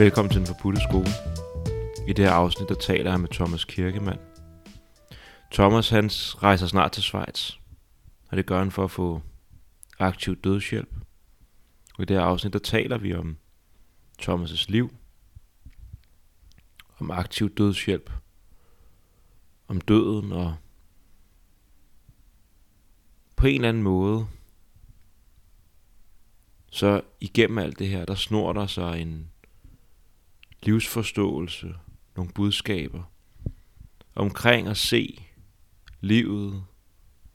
Velkommen til den forbudte skole. I det her afsnit, der taler jeg med Thomas Kirkemand. Thomas, han rejser snart til Schweiz, og det gør han for at få aktiv dødshjælp. Og i det her afsnit, der taler vi om Thomas' liv, om aktiv dødshjælp, om døden og på en eller anden måde, så igennem alt det her, der snor der sig en livsforståelse, nogle budskaber omkring at se livet,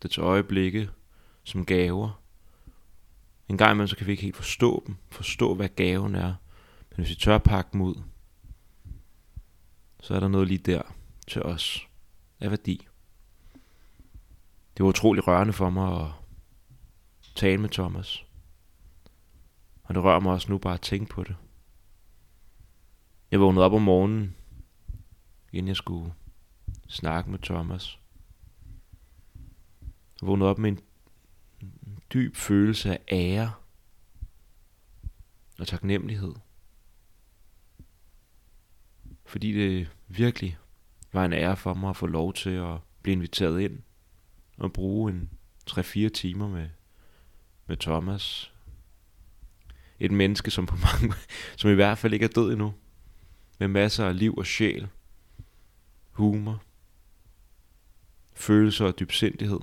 dets øjeblikke som gaver. En gang imellem, så kan vi ikke helt forstå dem, forstå hvad gaven er. Men hvis vi tør pakke dem ud, så er der noget lige der til os af værdi. Det var utrolig rørende for mig at tale med Thomas. Og det rører mig også nu bare at tænke på det. Jeg vågnede op om morgenen, inden jeg skulle snakke med Thomas. Jeg vågnede op med en dyb følelse af ære og taknemmelighed. Fordi det virkelig var en ære for mig at få lov til at blive inviteret ind og bruge en 3-4 timer med, med Thomas. Et menneske, som på mange, som i hvert fald ikke er død endnu med masser af liv og sjæl, humor, følelser og dybsindighed.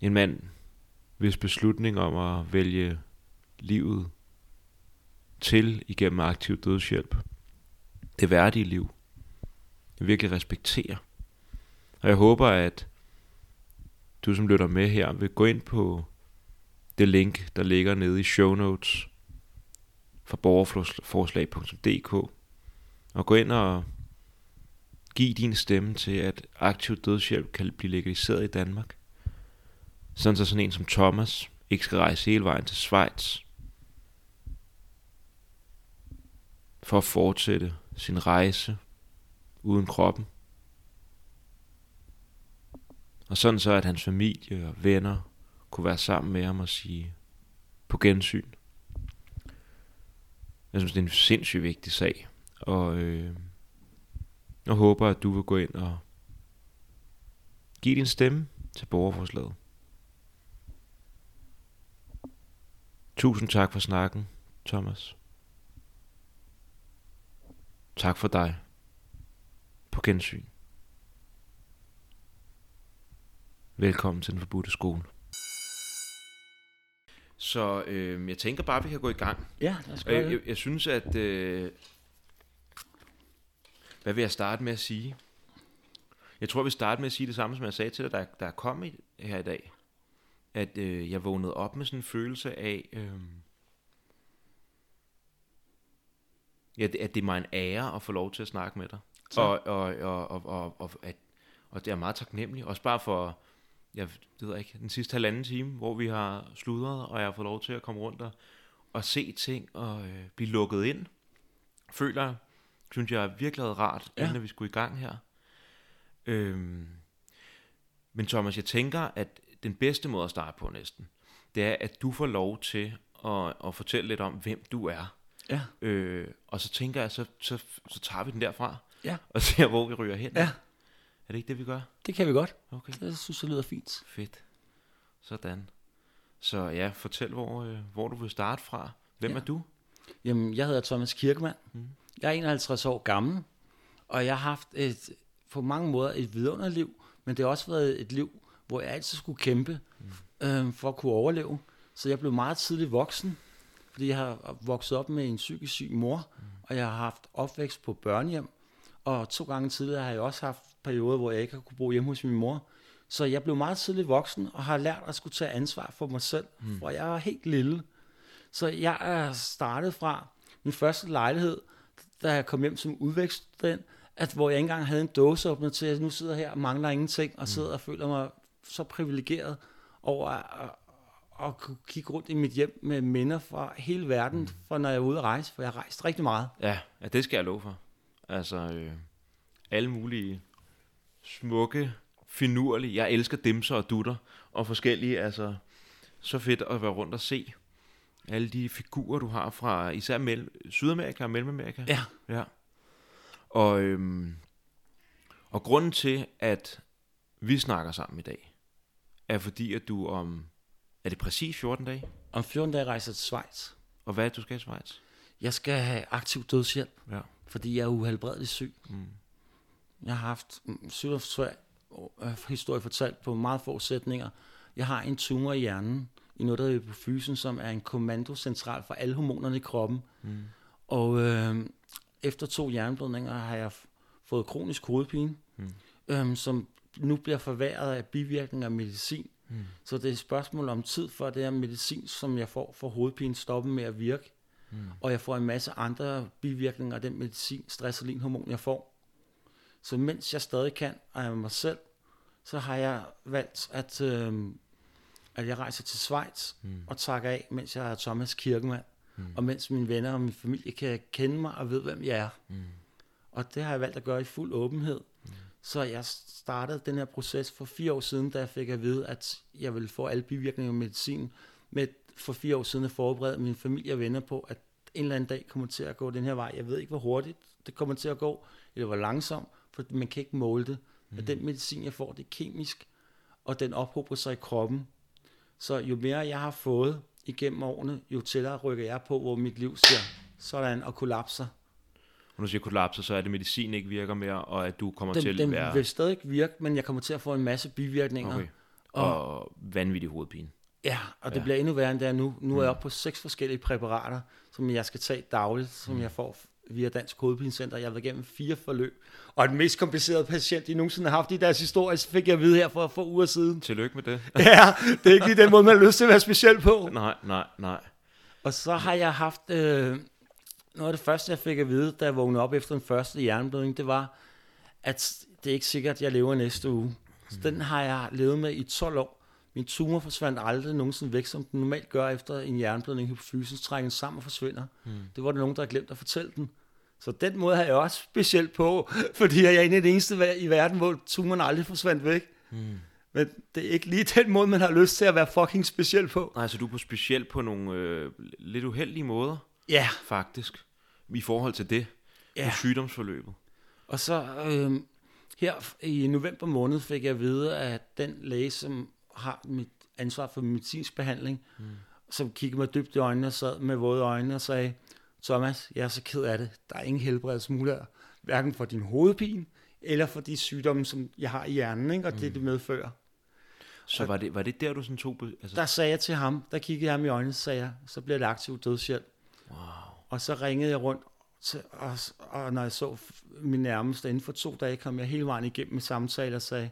En mand, hvis beslutning om at vælge livet til igennem aktiv dødshjælp, det værdige liv, jeg virkelig respekterer. Og jeg håber, at du som lytter med her vil gå ind på det link, der ligger nede i show notes fra borgerforslag.dk og gå ind og giv din stemme til, at aktiv dødshjælp kan blive legaliseret i Danmark. Sådan så sådan en som Thomas ikke skal rejse hele vejen til Schweiz for at fortsætte sin rejse uden kroppen. Og sådan så, at hans familie og venner kunne være sammen med ham og sige på gensyn. Jeg synes, det er en sindssygt vigtig sag. Og øh, jeg håber, at du vil gå ind og give din stemme til borgerforslaget. Tusind tak for snakken, Thomas. Tak for dig. På gensyn. Velkommen til den forbudte skole. Så øh, jeg tænker bare, at vi kan gå i gang. Ja, lad os gøre jeg, det. jeg, jeg synes, at... Øh, hvad vil jeg starte med at sige? Jeg tror, vi starter med at sige det samme, som jeg sagde til dig, der, der kom i, her i dag. At øh, jeg vågnede op med sådan en følelse af... Øh, ja, at det er mig en ære at få lov til at snakke med dig. Og, og, og, og, og, og, at, og det er meget taknemmelig. Også bare for, jeg det ved ikke, den sidste halvanden time, hvor vi har sludret, og jeg har fået lov til at komme rundt og, og se ting og øh, blive lukket ind. Føler synes jeg virkelig havde rart. Ja. inden vi skulle i gang her. Øhm, men Thomas, jeg tænker, at den bedste måde at starte på næsten, det er, at du får lov til at, at fortælle lidt om, hvem du er. Ja, Øh, og så tænker jeg, så, så, så tager vi den derfra, ja, og ser, hvor vi ryger hen. ja, Er det ikke det, vi gør? det kan vi godt. Okay, Det synes jeg lyder fint. fedt. Sådan. Så ja, fortæl, hvor, øh, hvor du vil starte fra. Hvem Ja. er du? Jamen, jeg hedder Thomas Kirkemann. Mm. Jeg er 51 år gammel, og jeg har haft et, på mange måder et vidunderliv, men det har også været et liv, hvor jeg altid skulle kæmpe mm. øh, for at kunne overleve. Så jeg blev meget tidligt voksen, fordi jeg har vokset op med en psykisk syg mor, mm. og jeg har haft opvækst på børnehjem, og to gange tidligere har jeg også haft perioder, hvor jeg ikke har kunne bo hjemme hos min mor. Så jeg blev meget tidligt voksen, og har lært at skulle tage ansvar for mig selv, mm. hvor jeg var helt lille. Så jeg er startet fra min første lejlighed, da jeg kom hjem som udvækststudent, at hvor jeg ikke engang havde en dåseåbner til, at nu sidder her og mangler ingenting, og sidder og føler mig så privilegeret over at, at, at kunne kigge rundt i mit hjem med minder fra hele verden, mm. fra når jeg er ude at rejse, for jeg har rejst rigtig meget. Ja, ja det skal jeg love for. Altså, øh, alle mulige smukke, finurlige. Jeg elsker dimser og dutter og forskellige, altså, så fedt at være rundt og se. alle de figurer, du har fra især Mel- Sydamerika og Mellemamerika. Ja. Ja. Og, øhm, og grunden til, at vi snakker sammen i dag, er fordi, at du om, er det præcis 14 dage? Om 14 dage rejser jeg til Schweiz. Og hvad er det, du skal i Schweiz? Jeg skal have aktiv dødshjælp, Ja. fordi jeg er uhelbredelig syg. Mm. Jeg har haft øh, historie fortalt på meget få sætninger. Jeg har en tumor i hjernen, i noget, der hedder hypofysen, som er en kommandocentral for alle hormonerne i kroppen. Mm. Og øh, efter to hjerneblødninger har jeg fået kronisk hovedpine, Mm. øh, som nu bliver forværret af bivirkninger af medicin. Mm. Så det er et spørgsmål om tid, for det her medicin, som jeg får for hovedpine, stopper med at virke. Mm. Og jeg får en masse andre bivirkninger af den medicin, stressolinhormon, jeg får. Så mens jeg stadig kan, og er med mig selv, så har jeg valgt, at, øh, at jeg rejser til Schweiz Mm. og takker af, mens jeg er Thomas Kirkemand. Mm. Og mens mine venner og min familie kan kende mig og ved, hvem jeg er. Mm. Og det har jeg valgt at gøre i fuld åbenhed. Så jeg startede den her proces for fire år siden, da jeg fik at vide, at jeg ville få alle bivirkninger af medicin. Med for fire år siden at forberede min familie og venner på, at en eller anden dag kommer til at gå den her vej. Jeg ved ikke, hvor hurtigt det kommer til at gå, eller hvor langsomt, man kan ikke måle det. Men den medicin, jeg får, det er kemisk, og den ophober sig i kroppen. Så jo mere jeg har fået igennem årene, jo tættere rykker jeg på, hvor mit liv siger sådan og kollapser. Og når du siger kollapser, så er det medicin ikke virker mere, og at du kommer Den, til den at være vil stadig virke, men jeg kommer til at få en masse bivirkninger. okay. og vanvittig hovedpine. Ja, og det Ja. bliver endnu værre end det er nu. Nu er jeg oppe på seks forskellige præparater, som jeg skal tage dagligt, som jeg får via Dansk Hovedpinecenter. Jeg har været igennem fire forløb. Og den mest komplicerede patient, de nogensinde har haft i deres historie, så fik jeg at vide her for få uger siden. Tillykke med det. Ja, det er ikke lige den måde, man har lyst til at være speciel på. nej, nej, nej. Og så har jeg haft... Øh, noget af det første, jeg fik at vide, da jeg vågnede op efter den første hjerneblødning, det var, at det er ikke sikkert, at jeg lever næste uge. Så den har jeg levet med i 12 år. Min tumor forsvandt aldrig nogensinde væk, som den normalt gør efter en hjerneblødning. Hypofysen trækker sammen og forsvinder. Mm. Det var der nogen, der havde glemt at fortælle den. Så den måde har jeg også specielt på, fordi jeg er en af de eneste i verden, hvor tumoren aldrig forsvandt væk. Mm. Men det er ikke lige den måde, man har lyst til at være fucking speciel på. Nej, så du er på specielt på nogle øh, lidt uheldige måder, Ja, faktisk, i forhold til det, Ja. ja. sygdomsforløbet. Og så øh, her i november måned fik jeg at vide, at den læge, som har mit ansvar for medicinsk behandling, mm. som kiggede mig dybt i øjnene og sad med våde øjne og sagde, Thomas, jeg er så ked af det. Der er ingen helbredsmuligheder, hverken for din hovedpine, eller for de sygdomme, som jeg har i hjernen, ikke? og det, det medfører. Så var det, var det der, du sådan tog... Altså, Der sagde jeg til ham, der kiggede jeg ham i øjnene, så sagde jeg, så bliver det aktiv dødshjælp. wow. Og så ringede jeg rundt, til, og, og når jeg så min nærmeste inden for to dage, kom jeg hele vejen igennem med samtaler og sagde,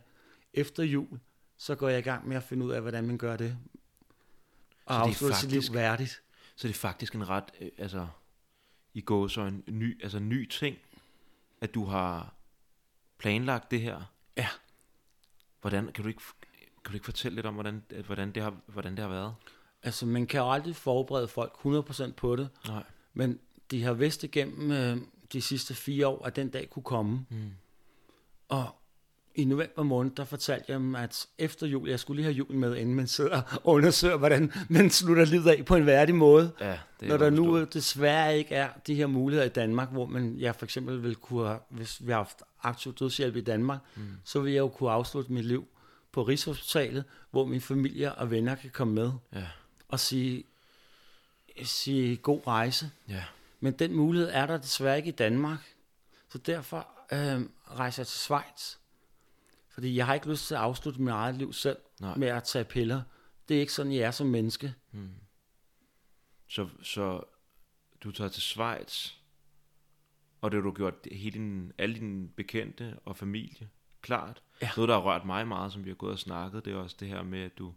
efter jul, så går jeg i gang med at finde ud af, hvordan man gør det. Og er afslutte sit liv værdigt. Så det er faktisk en ret, øh, altså, i går så en ny, altså ny ting, at du har planlagt det her. Ja. Hvordan, kan du ikke, kan du ikke fortælle lidt om, hvordan, øh, hvordan, det, har, hvordan det har været? Altså, man kan jo aldrig forberede folk 100% på det, Nej. men de har vidst igennem øh, de sidste fire år, at den dag kunne komme. Mm. Og i november måned, der fortalte jeg dem, at efter jul, jeg skulle lige have julen med, inden man sidder og undersøger, hvordan man slutter livet af på en værdig måde. Ja, det Når er der nu forstået. desværre ikke er de her muligheder i Danmark, hvor man, jeg for eksempel vil kunne, have- hvis vi har haft aktiv dødshjælp i Danmark, mm. så vil jeg jo kunne afslutte mit liv på Rigshospitalet, hvor min familie og venner kan komme med Ja, og sige, sige god rejse. ja. Men den mulighed er der desværre ikke i Danmark. Så derfor øh, rejser jeg til Schweiz. Fordi jeg har ikke lyst til at afslutte mit eget liv selv Nej. med at tage piller. Det er ikke sådan, jeg er som menneske. Så, så du tager til Schweiz, og det har du gjort hele din, alle dine bekendte og familie klart. Ja. Noget, der har rørt mig meget, som vi har gået og snakket, det er også det her med, at du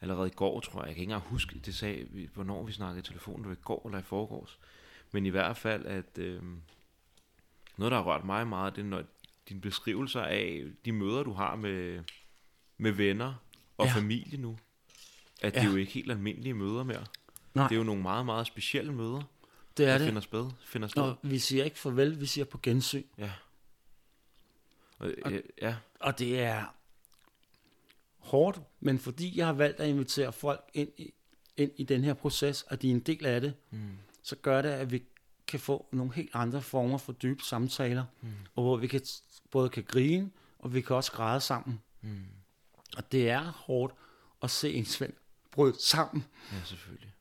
allerede i går, tror jeg, jeg kan ikke engang huske, det sagde, hvornår vi snakkede i telefonen, det var i går eller i forgårs, men i hvert fald, at øh, noget, der har rørt mig meget, det er, når dine beskrivelser af de møder, du har med, med venner og Ja. familie nu, at ja. Det er jo ikke helt almindelige møder mere. Nej, Det er jo nogle meget, meget specielle møder, det er der det. finder sted. Finder sted. Og vi siger ikke farvel, vi siger på gensyn. Ja. Og, øh, ja, Og det er hårdt, men fordi jeg har valgt at invitere folk ind i, ind i den her proces, og de er en del af det, Mm. så gør det, at vi kan få nogle helt andre former for dybe samtaler, mm. og hvor vi kan, både kan grine, og vi kan også græde sammen. Mm. Og det er hårdt at se en ven bryde sammen. Ja, selvfølgelig.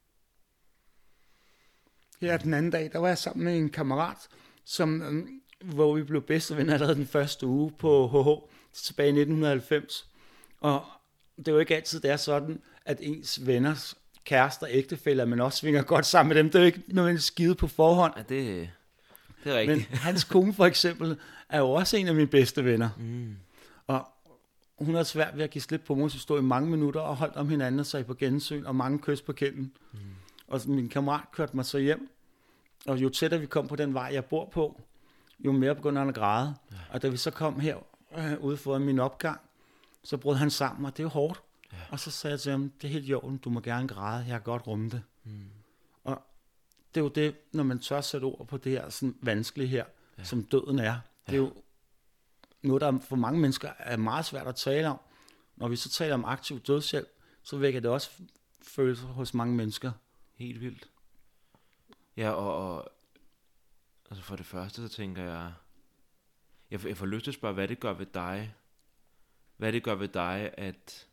Her den anden dag, der var jeg sammen med en kammerat, som, øhm, hvor vi blev bedste venner allerede den første uge på HH tilbage i 1990. Og det er jo ikke altid, det er sådan, at ens venners kærester, ægtefælder, men også svinger godt sammen med dem. Det er jo ikke nødvendigvis skide på forhånd. Ja, det, det er Men rigtigt. hans kone for eksempel er jo også en af mine bedste venner. Mm. Og hun har svært ved at give slip på så stod i mange minutter og holdt om hinanden og sagde på gensyn og mange kys på kinden. Mm. Og så min kammerat kørte mig så hjem, og jo tættere vi kom på den vej, jeg bor på, jo mere begyndte han at græde. Ja. Og da vi så kom her øh, ude foran min opgang, så brød han sammen, og det er jo hårdt. Ja. Og så sagde jeg til ham, det er helt i orden, du må gerne græde, jeg kan godt rumme det. Mm. Og det er jo det, når man tør sætte ord på det her sådan vanskelige her, ja. som døden er. Det er jo noget, der for mange mennesker er meget svært at tale om. Når vi så taler om aktiv dødshjælp, så vækker det også følelser hos mange mennesker. Helt vildt. Ja, og, og altså for det første, så tænker jeg, jeg, jeg får lyst til at spørge, hvad det gør ved dig, hvad det gør ved dig, at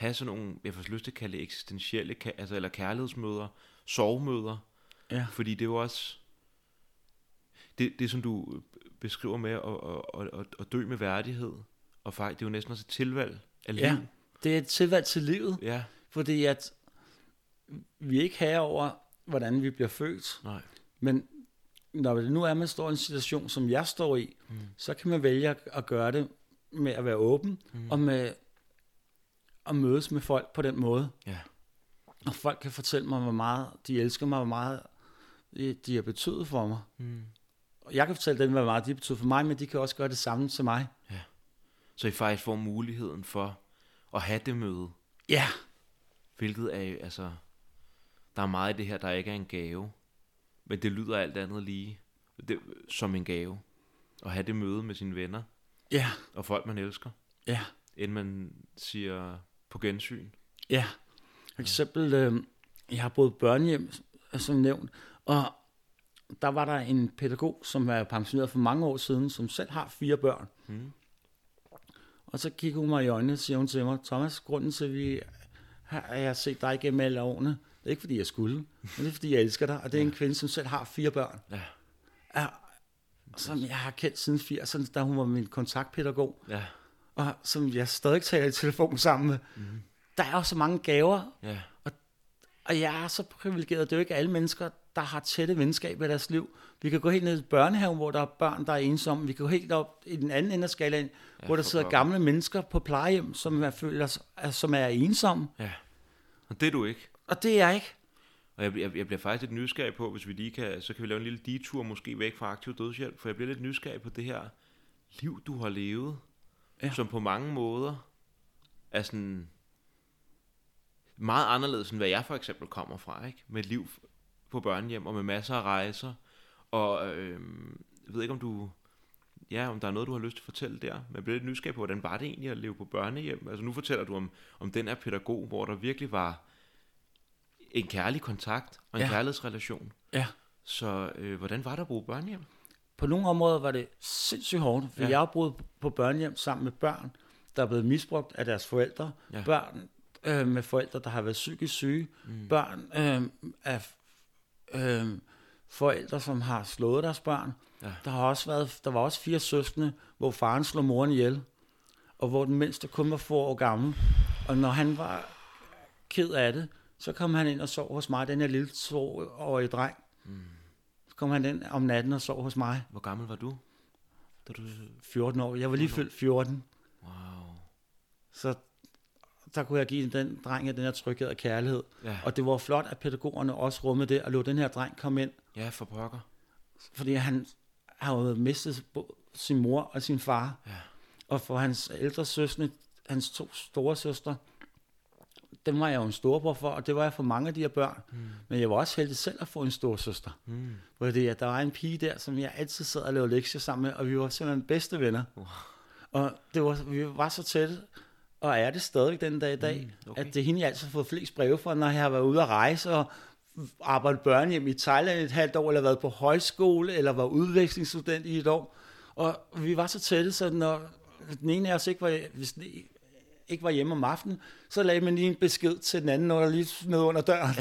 have sådan nogle, jeg får lyst til at kalde det eksistentielle, altså, eller kærlighedsmøder, sorgmøder, Ja. fordi det er jo også, det, det som du beskriver med at, at, at, at dø med værdighed, og faktisk, det er jo næsten også et tilvalg af liv. Ja, det er et tilvalg til livet, ja. fordi at vi er ikke her over, hvordan vi bliver født, Nej. men når det nu er, man står i en situation, som jeg står i, mm. så kan man vælge at- at gøre det med at være åben, mm. og med at mødes med folk på den måde. Ja. Og folk kan fortælle mig, hvor meget de elsker mig, hvor meget de de har betydet for mig. Mm. Og jeg kan fortælle dem, hvor meget de har betydet for mig, men de kan også gøre det samme til mig. Så I faktisk får muligheden for at have det møde. Ja, Hvilket er, altså, der er meget i det her, der ikke er en gave. Men det lyder alt andet lige det, som en gave. At have det møde med sine venner ja, og folk, man elsker. ja, Inden man siger på gensyn. ja. For eksempel, øh, jeg har boet børnehjem, som nævnt, og der var der en pædagog, som er pensioneret for mange år siden, som selv har fire børn. Mm. Og så kigger hun mig i øjnene og siger hun til mig, Thomas, grunden til, at vi har, jeg har set dig igennem alle årene, det er ikke, fordi jeg skulle, men det er, fordi jeg elsker dig. Og det er en kvinde, som selv har fire børn. Ja. Ja, som jeg har kendt siden 80'erne, da hun var min kontaktpædagog, Ja. Og som jeg stadig taler i telefon sammen med. Mm. Der er jo så mange gaver, Ja. og jeg er så privilegeret. Det er jo ikke alle mennesker, der har tætte venskaber i deres liv. Vi kan gå helt ned i børnehaven, hvor der er børn, der er ensomme. Vi kan gå helt op i den anden ende af skalaen, ja, hvor der sidder pokker. gamle mennesker på plejehjem, som er, føler, er- som er ensomme. Ja. Og det er du ikke. Og det er jeg ikke. Og jeg, jeg, jeg bliver faktisk lidt nysgerrig på, hvis vi lige kan, så kan vi lave en lille detur måske væk fra aktiv dødshjælp, for jeg bliver lidt nysgerrig på det her liv, du har levet, Ja. som på mange måder er sådan meget anderledes, end hvad jeg for eksempel kommer fra, ikke? Med et liv på børnehjem og med masser af rejser, og øh, jeg ved ikke, om du, ja, om der er noget, du har lyst til at fortælle der, men jeg bliver lidt nysgerrig på, hvordan var det egentlig at leve på børnehjem? Altså nu fortæller du om, om den her pædagog, hvor der virkelig var en kærlig kontakt og en ja. kærlighedsrelation. Ja. Så øh, hvordan var det at bruge børnehjem? På nogle områder var det sindssygt hårdt, for ja. Jeg boet på børnehjem sammen med børn, der er blevet misbrugt af deres forældre. Ja. Børn øh, med forældre, der har været psykisk syge. Mm. Børn øh, af øh, forældre, som har slået deres børn. Ja. Der, har også været, der var også fire søskende, hvor faren slog moren ihjel, og hvor den mindste kun var få år gammel. Og når han var ked af det, så kom han ind og sov hos mig, den her lille toårige dreng. Mm. Kom han ind om natten og sov hos mig. Hvor gammel var du? Da du 14 år. Jeg var lige fyldt 14, wow. så der kunne jeg give den dreng den her tryghed og kærlighed. Ja. Og det var flot, at pædagogerne også rummede det, og lå den her dreng komme ind, ja, for pokker. fordi han har jo mistet sin mor og sin far. Ja. Og for hans ældre søstre, hans to store søstre, dem var jeg jo en storbror for, og det var jeg for mange af de her børn. Mm. Men jeg var også heldig selv at få en stor søster. Mm. Fordi at der var en pige der, som jeg altid sad og lavede lektier sammen med, og vi var simpelthen bedste venner. Wow. Og det var, vi var så tætte, og er det stadigvæk den dag i dag, Mm, okay. at det er hende, jeg altid har fået flest breve fra, når jeg har været ude at rejse og arbejdet børnehjem i Thailand et halvt år, eller været på højskole, eller var udvekslingsstudent i et år. Og vi var så tætte, så når den ene af os ikke var, hvis den ikke var hjemme om aftenen, så lagde man lige en besked til den anden, der lige smed under døren.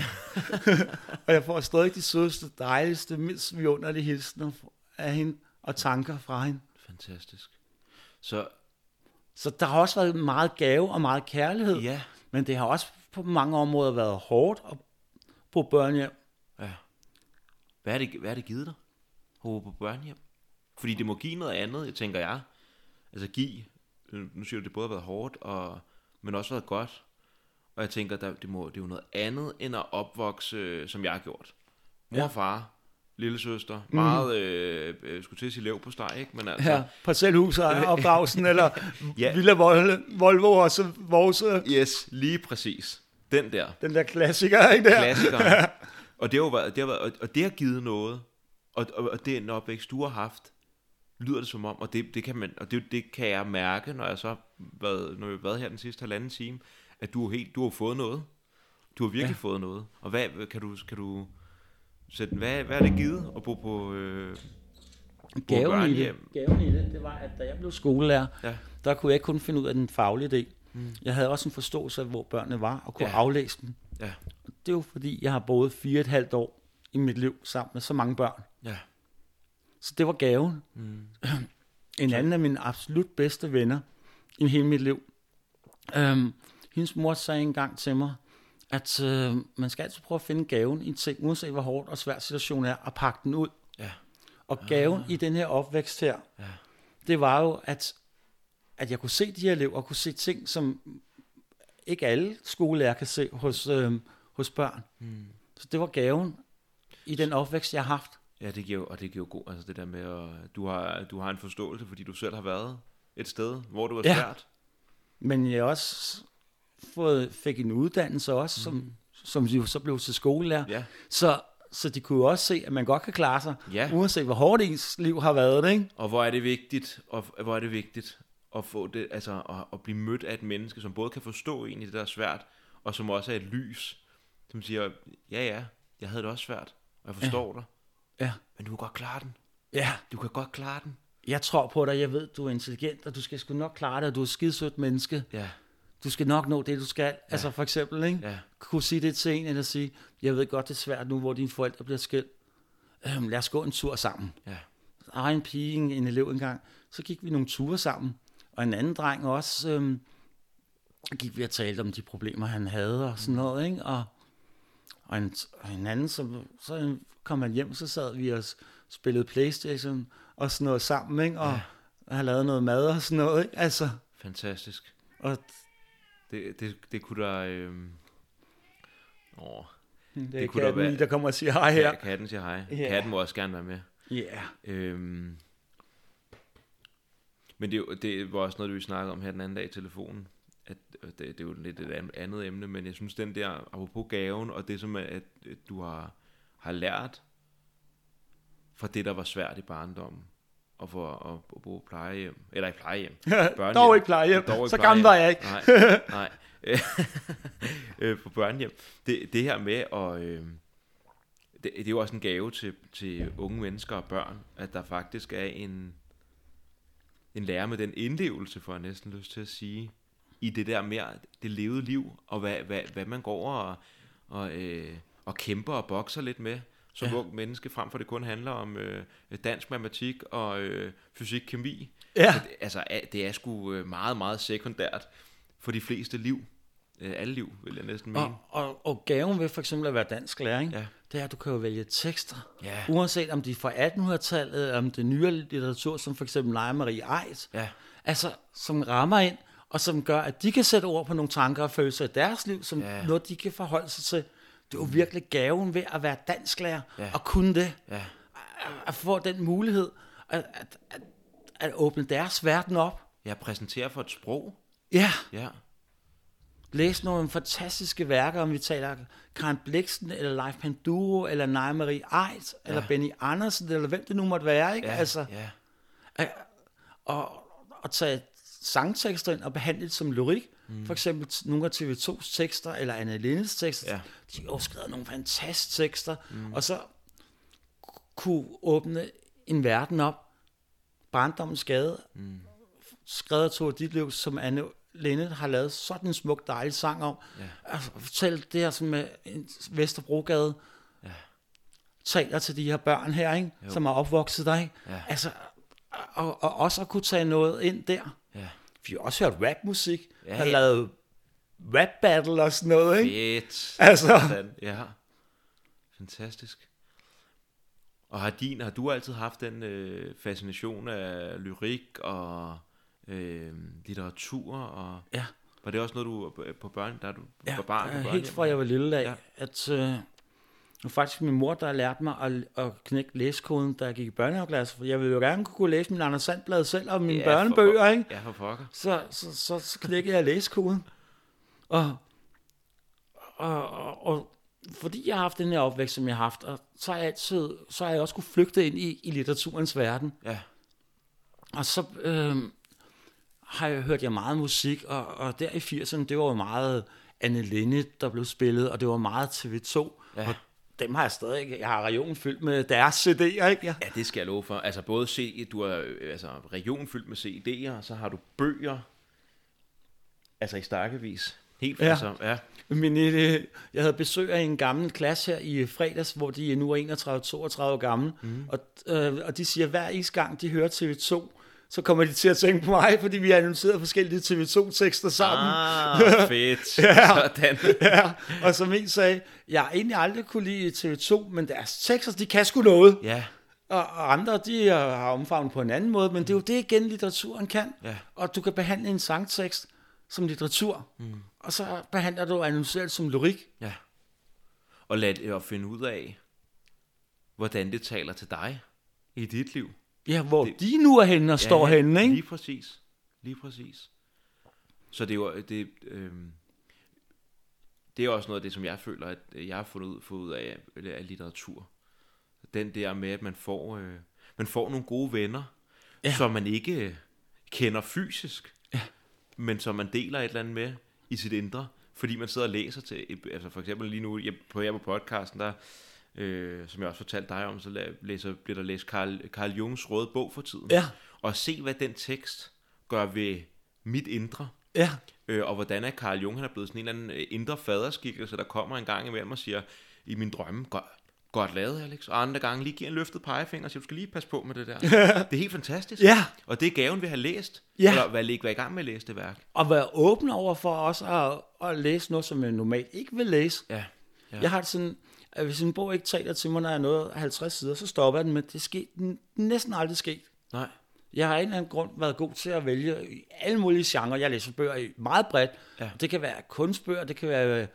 og jeg får stadig de sødeste, dejligste, mindst vidunderlige hilsner af hende og tanker fra hende. Fantastisk. Så Så der har også været meget gave og meget kærlighed, ja, men det har også på mange områder været hårdt at på børnehjem. ja. Hvad er det, hvad er det givet dig? Håbe på børnehjem? Fordi det må give noget andet, jeg tænker jeg. Altså give, nu siger du, det både har været hårdt, og, men også været godt. Og jeg tænker, der, det, må, det er jo noget andet, end at opvokse, øh, som jeg har gjort. Mor Ja. og far, lille søster, meget, øh, øh, skulle til at sige lev på steg, ikke? Men altså, Ja, parcelhus og opdragelsen, eller Ja. ja. Villa Vol- Volvo og så vores, øh, yes, lige præcis. Den der. den der klassiker, ikke der? klassikeren. og det har jo været, det har været, og- og det har givet noget. Og, og, og det er en opvækst, du har haft, lyder det som om, og det, det kan man, og det, det kan jeg mærke, når jeg så været, når jeg har været her den sidste halvanden time, at du har helt, du har fået noget. Du har virkelig ja. Fået noget. Og hvad, kan du, kan du sætte, hvad, hvad er det givet at bo på, øh, Gaven i, det, gaven i det, det var, at da jeg blev skolelærer, Ja. der kunne jeg ikke kun finde ud af den faglige del. Mm. Jeg havde også en forståelse af, hvor børnene var, og kunne Ja. aflæse dem. Ja, Det er jo fordi, jeg har boet fire og et halvt år i mit liv sammen med så mange børn. ja. Så det var gaven. Mm. En anden af mine absolut bedste venner i hele mit liv. Øhm, hendes mor sagde engang til mig, at øh, man skal altid prøve at finde gaven i en ting, uanset hvor hårdt og svær situationen er, og pakke den ud. Ja. Og gaven i den her opvækst her, Ja. det var jo, at, at jeg kunne se de her elever, og kunne se ting, som ikke alle skolelærer kan se hos, øh, hos børn. Mm. Så det var gaven i den opvækst, jeg har haft. Ja, det giver, og det giver jo god, altså det der med, at du har, du har en forståelse, fordi du selv har været et sted, hvor det var Ja. svært. Men jeg også fået, fik en uddannelse også, som, som jo så blev til skolelærer. Ja, Så, så de kunne jo også se, at man godt kan klare sig, Ja. uanset hvor hårdt ens liv har været. Det, ikke? og hvor er det vigtigt, og hvor er det vigtigt at få det, altså at, at blive mødt af et menneske, som både kan forstå en i det der er svært, og som også er et lys, som siger, ja ja, jeg havde det også svært, og jeg forstår ja. dig, Ja. men du kan godt klare den. ja, Du kan godt klare den. jeg tror på dig, jeg ved, du er intelligent, og du skal sgu nok klare det, og du er et skidesødt menneske. Ja, Du skal nok nå det, du skal. Ja. Altså for eksempel, ikke? ja, kunne sige det til en, eller sige, jeg ved godt, det er svært nu, hvor dine forældre bliver skilt. Øhm, lad os gå en tur sammen. ja, Der var en pige, en, en elev engang, så gik vi nogle ture sammen. Og en anden dreng også, øhm, gik vi og talte om de problemer, han havde og sådan noget, ikke? Og, og, en, og en anden, så, så kom han hjem, så sad vi og spillede Playstation og sådan noget sammen, ikke? Og ja. har lavet noget mad og sådan noget, ikke? Altså, fantastisk. og Det, det, det kunne der... Øh... Åh, det, Det kunne katten, være- være... der kommer og siger hej her. ja. katten siger hej. Ja. Katten må også gerne være med. Ja. Yeah. Øhm, men det, er jo- det var også noget, vi snakkede om her den anden dag i telefonen. At, det, det er jo lidt et an- andet emne, men jeg synes, den der, apropos gaven, og det som, at, at du har, har lært fra det, der var svært i barndommen, og for at, at bo plejehjem, eller i plejehjem, børnehjem. Dog ikke plejehjem. Dog ikke Så gammel var jeg ikke. Nej, nej. øh, på børnehjem. Det, det her med at... Øh, det, det er jo også en gave til, til unge mennesker og børn, at der faktisk er en, en lærer med den indlevelse, får jeg næsten lyst til at sige, i det der mere, det levede liv, og hvad, hvad, hvad man går over og, og, øh, og kæmper og bokser lidt med, som ja. Ung menneske, frem for det kun handler om øh, dansk matematik og øh, fysik, kemi. Ja. Så det, altså, det er sgu øh, meget, meget sekundært for de fleste liv. Øh, alle liv, vil jeg næsten mene. Og, og, og gaven ved for eksempel at være dansk læring, Ja. ja. det er, at du kan jo vælge tekster. Ja. Uanset om de er fra 1800-tallet, eller om det er nyere litteratur, som for eksempel Leia Marie Eid. Ja. Altså, som rammer ind, og som gør, at de kan sætte ord på nogle tanker og følelser i deres liv, som ja. noget, de kan forholde sig til. Det er jo virkelig gaven ved at være dansklærer, Ja. ja. og kunne det. Ja. At, at få den mulighed, at, at, at, at åbne deres verden op. Jeg præsenterer for et sprog. Ja. Ja. læse nogle fantastiske værker, om vi taler Karen Bliksen, eller Leif Panduro, eller Naja Marie Eid, ja. eller Benny Andersen, eller hvem det nu måtte være, ikke? Ja. Altså, ja. og, og tage sangtekster ind og behandle det som lyrik, Mm. For eksempel nogle af TV2's tekster, eller Anne Lindes tekster, Ja. de har skrevet nogle fantastiske tekster, mm. og så kunne åbne en verden op, barndommens skade, mm. skrevet af Tove Ditlev, som Anne Linde har lavet sådan en smuk, dejlig sang om. Ja. Altså, fortæl det her som med Vesterbrogade, Ja. taler til de her børn her, ikke? som er opvokset der. Ikke? Ja. Altså, og, og også at kunne tage noget ind der. Ja. Vi har også hørt rapmusik, Ja, ja. lavet rap battle og sådan noget. Ikke? Fedt. Altså. Ja. Fantastisk. Og har, din, har du altid haft den øh, fascination af lyrik og øh, litteratur? Og Ja. var det også noget, du på børn, da du Ja, var barn? ja, helt børnehjem? fra jeg var lille af, Ja. at øh, var faktisk min mor, der lærte mig at, at knække læsekoden, da jeg gik i børnehaveklasse. For jeg ville jo gerne kunne læse min Anders Sandblad selv og mine Ja, børnebøger, ikke? Ja, for pokker. så, så, så, så knækkede jeg læsekoden. Og, og, og, og fordi jeg har haft den her opvækst, som jeg har haft, og så har jeg altid, så har jeg også kunne flygte ind i, i litteraturens verden. Ja. Og så øh, har jeg hørt jeg meget musik, og, og der i 80'erne, det var jo meget Anne Linde, der blev spillet, og det var meget TV2. Ja. Og dem har jeg stadig, jeg har regionen fyldt med deres CD'er, ikke? Ja. Ja, det skal jeg love for. Altså både se, du har øh, altså, region fyldt med CD'er, og så har du bøger, altså i stakkevis. Helt Ja. altså, ja. Men øh, jeg havde besøg af en gammel klasse her i fredags, hvor de nu er 31-32 år gamle, mm. og, øh, og de siger, at hver eneste gang de hører TV2, så kommer de til at tænke på mig, fordi vi har annonceret forskellige TV2-tekster sammen. Ah, fedt. Ja. Sådan. Ja, og som en sagde, jeg har egentlig aldrig kunne lide TV2, men deres tekster, de kan sgu noget. Ja, Og, og andre, de har omfavnet på en anden måde, men det er jo det igen, litteraturen kan. Ja. Og du kan behandle en sangtekst som litteratur, mm. og så behandler du annonceret som lyrik. ja. Og lad det at finde ud af, hvordan det taler til dig i dit liv. Ja, hvor Det- de nu er henne og står ja, henne, ikke? Lige præcis. Lige præcis. Så det er jo, det, øh, det er også noget af det, som jeg føler, at jeg har fundet ud, fået ud af, af litteratur. Den der med, at man får, øh, man får nogle gode venner, ja. Ja. som man ikke øh, kender fysisk, ja. men som man deler et eller andet med i sit indre, fordi man sidder og læser til, altså for eksempel lige nu, jeg, på her på podcasten, der, øh, som jeg også fortalte dig om, så læser, bliver der læst Carl, Carl Jungs røde bog for tiden Ja, og se, hvad den tekst gør ved mit indre. ja, Øh, og hvordan er Carl Jung, han er blevet sådan en eller anden øh, indre faderskikkelse, der kommer en gang imellem og siger, i min drømme, godt, godt lavet, Alex. Og andre gange lige giver en løftet pegefinger og siger, du skal lige passe på med det der. det er helt fantastisk. Ja. Og det er gaven at have læst. Ja. Eller hvad ikke være i gang med at læse det værk. og være åben over for også at, at læse noget, som jeg normalt ikke vil læse. Ja. Ja. Jeg har det sådan, at hvis en bog ikke taler til mig, når jeg nået 50 sider, så stopper jeg den, men det er sket, næsten aldrig sket. Nej. Jeg har af en eller anden grund været god til at vælge i alle mulige genrer. Jeg læser bøger i meget bredt. Ja. Det kan være kunstbøger, det kan være... Det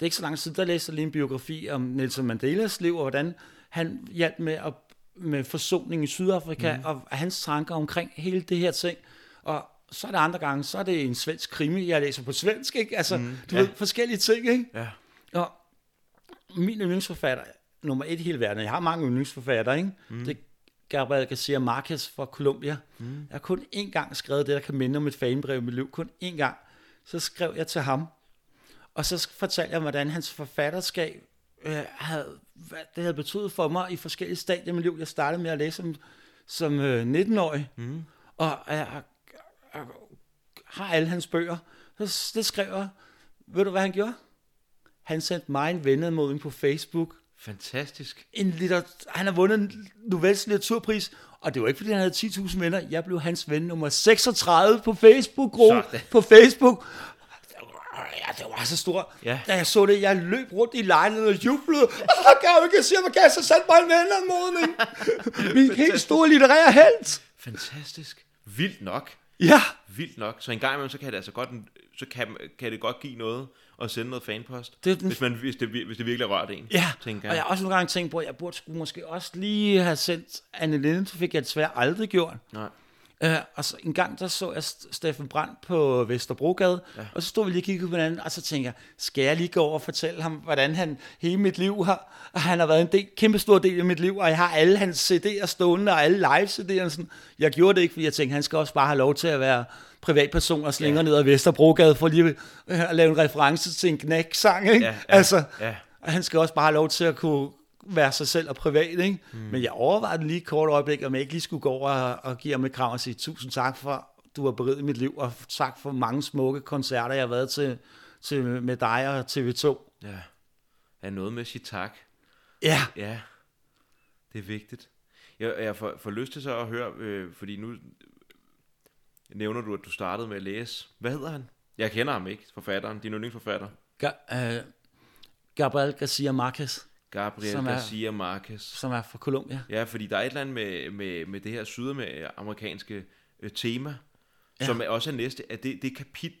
er ikke så lang tid, der læste jeg lige en biografi om Nelson Mandelas liv, og hvordan han hjalp med, at, med forsoning i Sydafrika, mm. og hans tanker omkring hele det her ting. Og så er det andre gange, så er det en svensk krimi, jeg læser på svensk, ikke? Altså, mm. du Ja. ved, forskellige ting, ikke? Ja. Og min yndlingsforfatter, nummer et i hele verden, jeg har mange yndlingsforfattere, ikke? Mm. det Gabriel Garcia Marquez fra Colombia. Mm. Jeg har kun én gang skrevet det, der kan minde om et fanbrev i mit liv. Kun én gang. Så skrev jeg til ham, og så fortalte jeg, hvordan hans forfatterskab øh, havde, hvad det havde betydet for mig i forskellige stadier i mit liv. Jeg startede med at læse som, som øh, 19-årig, mm. og jeg, jeg, jeg har alle hans bøger. Så det skrev jeg. Ved du, hvad han gjorde? Han sendte mig en venneanmodning på Facebook. Fantastisk. En liter, han har vundet en Novels litteraturpris, og det var ikke, fordi han havde 10.000 venner. Jeg blev hans ven nummer 36 på Facebook, på Facebook. Ja, det var så stort. Ja. Da jeg så det, jeg løb rundt i lejligheden og jublede. Ah, Gav ikke sige, hvad kan så sendte mig en venneanmodning. Min helt store litterære held. Fantastisk. Vildt nok. Ja, Vildt nok. Så en gang imellem, så kan det altså godt, så kan, kan det godt give noget at sende noget fanpost. Det den- hvis, man, hvis, det, hvis det virkelig har rørt en. Ja, tænker og jeg har også nogle gange tænkt på, at jeg burde skulle måske også lige have sendt Anne Linde, så fik jeg desværre aldrig gjort. Nej. Uh, og så en gang der så jeg St- Steffen Brandt på Vesterbrogade, ja. og så stod vi lige og kiggede på hinanden, og så tænkte jeg, skal jeg lige gå over og fortælle ham, hvordan han hele mit liv har, og han har været en del, kæmpe stor del af mit liv, og jeg har alle hans CD'er stående, og alle live CD'erne. Sådan. Jeg gjorde det ikke, fordi jeg tænkte, han skal også bare have lov til at være privatperson og slinger ja. ned ad Vesterbrogade, for lige at lave en reference til en knæk-sang, ikke? Ja, ja, altså, ja. og han skal også bare have lov til at kunne være sig selv og privat, ikke? Mm. Men jeg overvejede lige kort øjeblik, om jeg ikke lige skulle gå over og, og give ham et krav og sige tusind tak for, du har beriget mit liv, og tak for mange smukke koncerter, jeg har været til, til med dig og TV2. Ja. Er noget med at sige tak? Ja, Ja. Det er vigtigt. Jeg, jeg får, får lyst til så at høre, øh, fordi nu nævner du, at du startede med at læse. Hvad hedder han? Jeg kender ham ikke, forfatteren, din yndlingsforfatter. Ga- øh, Gabriel Garcia Marquez, Gabriel Som er- Garcia Marquez. som er fra Colombia. Ja, fordi der er et eller andet med, med, med det her sydamerikanske øh, tema, Ja. som er også er næste, at det, det kapit,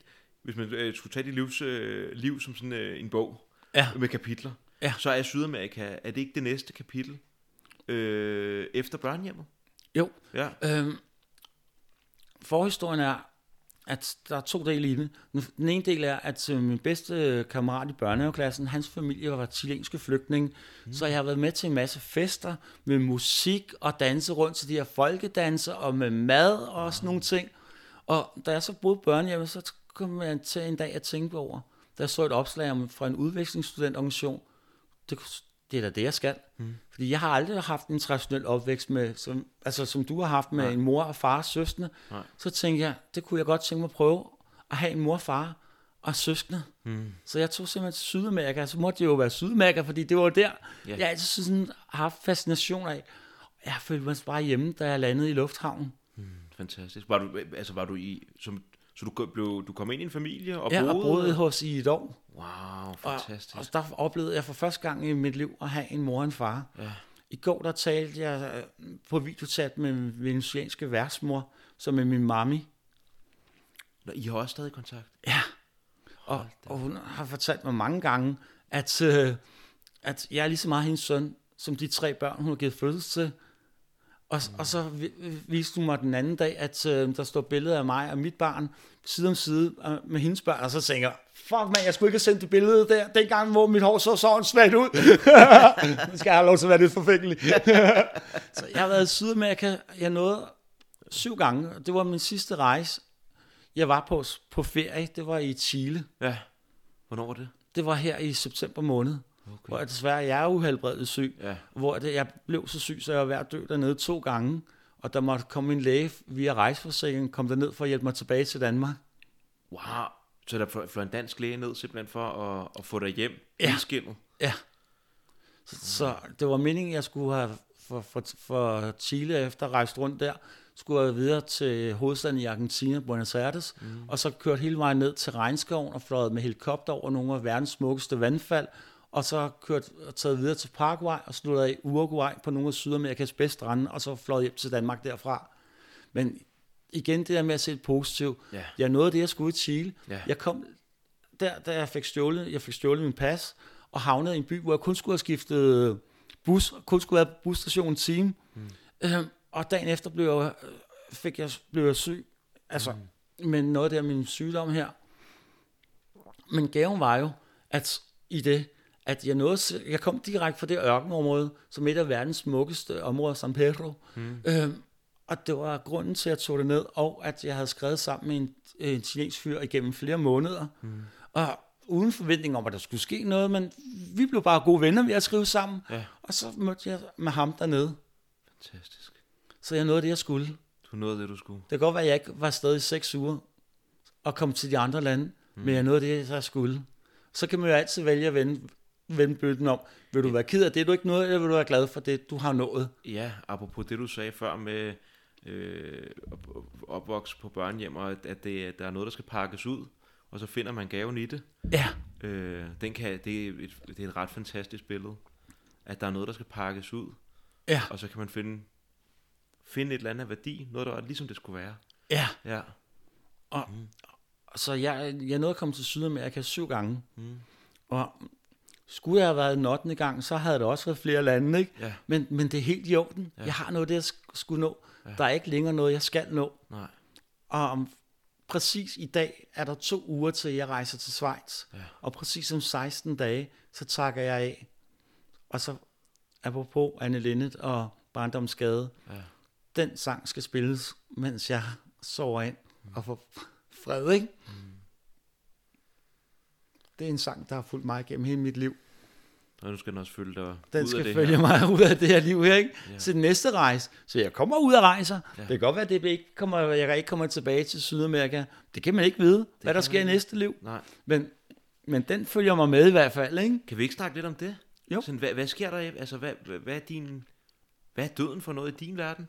hvis man øh, skulle tage dit livs, øh, liv som sådan øh, en bog Ja. med kapitler, Ja. så er Sydamerika, er det ikke det næste kapitel øh, efter børnehjemmet? Jo, Ja. Øhm, forhistorien er, at der er to dele i det. Den ene del er, at øh, min bedste kammerat i børnehaveklassen, hans familie var chilenske flygtninge, mm. så jeg har været med til en masse fester med musik og danse rundt til de her folkedanser og med mad og sådan nogle ting. Og da jeg så boede i børnehjemmet, så kom jeg til en dag at tænke over, da jeg så et opslag om, fra en udvekslingsstudentorganisation, det, det er da det, jeg skal. Mm. Fordi jeg har aldrig haft en traditionel opvækst med, som, altså som du har haft med Nej. en mor og far og søskende. Nej. Så tænkte jeg, det kunne jeg godt tænke mig at prøve, at have en mor og far og søskende. Mm. Så jeg tog simpelthen til Sydamerika, så måtte det jo være Sydamerika, fordi det var der, Ja. jeg altid sådan har haft fascination af. Jeg følte mig bare hjemme, da jeg landede i lufthavnen. Fantastisk. Var du, altså var du i, som, så du, blev, du kom ind i en familie og Ja, boede? og boede hos i et år. Wow, Og, fantastisk. og der oplevede jeg for første gang i mit liv at have en mor og en far. Ja. I går der talte jeg øh, på videochat med min venezuelanske værtsmor, som er min mami. Nå, I har også stadig kontakt? Ja. Og, og hun har fortalt mig mange gange, at, øh, at jeg er lige så meget hendes søn, som de tre børn, hun har givet fødsel til. Og, og så vi- viste hun mig den anden dag, at øh, der står billeder af mig og mit barn side om side øh, med hendes børn. Og så tænker jeg, fuck man, jeg skulle ikke have sendt det billede der, dengang hvor mit hår så sådan svært ud. det skal jeg have lov til at være lidt forfængelig. så jeg har været i Sydamerika, jeg nåede syv gange, og det var min sidste rejse. Jeg var på, på ferie, det var i Chile. Ja. Hvornår var det? Det var her i september måned, okay. hvor jeg desværre jeg er uhelbredet syg, Ja. hvor det, jeg blev så syg, så jeg var ved at dø dernede to gange, og der måtte komme en læge via rejseforsikringen, kom derned for at hjælpe mig tilbage til Danmark. Wow. Så der fløj en dansk læge ned simpelthen for at, at få dig hjem Ja. skinnet? Ja. Så, så det var meningen, jeg skulle have for, for, for Chile efter at rejse rundt der, skulle jeg videre til hovedstaden i Argentina, Buenos Aires, mm. og så kørt hele vejen ned til regnskoven og fløjet med helikopter over nogle af verdens smukkeste vandfald, og så kørt og taget videre til Paraguay og sluttet af i Uruguay på nogle af Sydamerikas bedste strande, og så fløjet hjem til Danmark derfra. Men igen det der med at se det positivt. Ja. Jeg nåede det, jeg skulle i Chile. Ja. Jeg kom der, da jeg fik stjålet, jeg fik stjålet min pas, og havnede i en by, hvor jeg kun skulle have skiftet bus, kun skulle have busstationen en time. Mm. Øhm, og dagen efter blev jeg, øh, fik jeg, blev jeg syg. Altså, mm. men noget med min sygdom her. Men gaven var jo, at i det, at jeg, nåede, jeg kom direkte fra det ørkenområde, som et af verdens smukkeste områder, San Pedro. Mm. Øhm, og det var grunden til, at jeg tog det ned, og at jeg havde skrevet sammen med en, en chilensk fyr igennem flere måneder. Mm. Og uden forventning om, at der skulle ske noget, men vi blev bare gode venner ved at skrive sammen. Ja. Og så mødte jeg med ham dernede, Fantastisk. så jeg nåede det, jeg skulle. Du nåede det, du skulle. Det kan godt være, at jeg ikke var stadig i seks uger og kom til de andre lande, mm. men jeg nåede det, jeg skulle. Så kan man jo altid vælge at vende, vende bøtten om. Vil du være ked af det, du ikke nåede, eller vil du være glad for det, du har nået? Ja, apropos det, du sagde før med øh, op- opvoks på børnehjem, og at, det, der er noget, der skal pakkes ud, og så finder man gaven i det. Ja, Øh, den kan, det, er et, det er et ret fantastisk billede. At der er noget, der skal pakkes ud, ja, og så kan man finde, finde et eller andet værdi, noget, der er ligesom det skulle være. ja. Ja. Og, Så jeg, jeg nåede at komme til Sydamerika syv gange. Mm. Og skulle jeg have været den 8. gang, så havde der også været flere lande, ikke? Ja. Men, men det er helt i orden. Ja. Jeg har noget, det jeg sk- skulle nå. Ja. Der er ikke længere noget, jeg skal nå. Nej. Og om præcis i dag er der to uger til, jeg rejser til Schweiz. Ja. Og præcis om 16 dage, så takker jeg af. Og så, apropos Anne Linnet og Barndomsgade, Ja. den sang skal spilles, mens jeg sover ind og får fred, ikke? Mm. Det er en sang, der har fulgt mig gennem hele mit liv. Og nu skal den også følge dig Den ud skal af det følge her. mig ud af det her liv her, ikke? Ja. Til den næste rejse. Så jeg kommer ud af rejser. Ja. Det kan godt være, at det ikke kommer, jeg ikke kommer tilbage til Sydamerika. Det kan man ikke vide, det hvad der sker i næste liv. Nej. Men, men den følger mig med i hvert fald, ikke? Kan vi ikke snakke lidt om det? Jo. Sådan, hvad, hvad sker der? Altså, hvad, hvad, hvad, er din, hvad er døden for noget i din verden?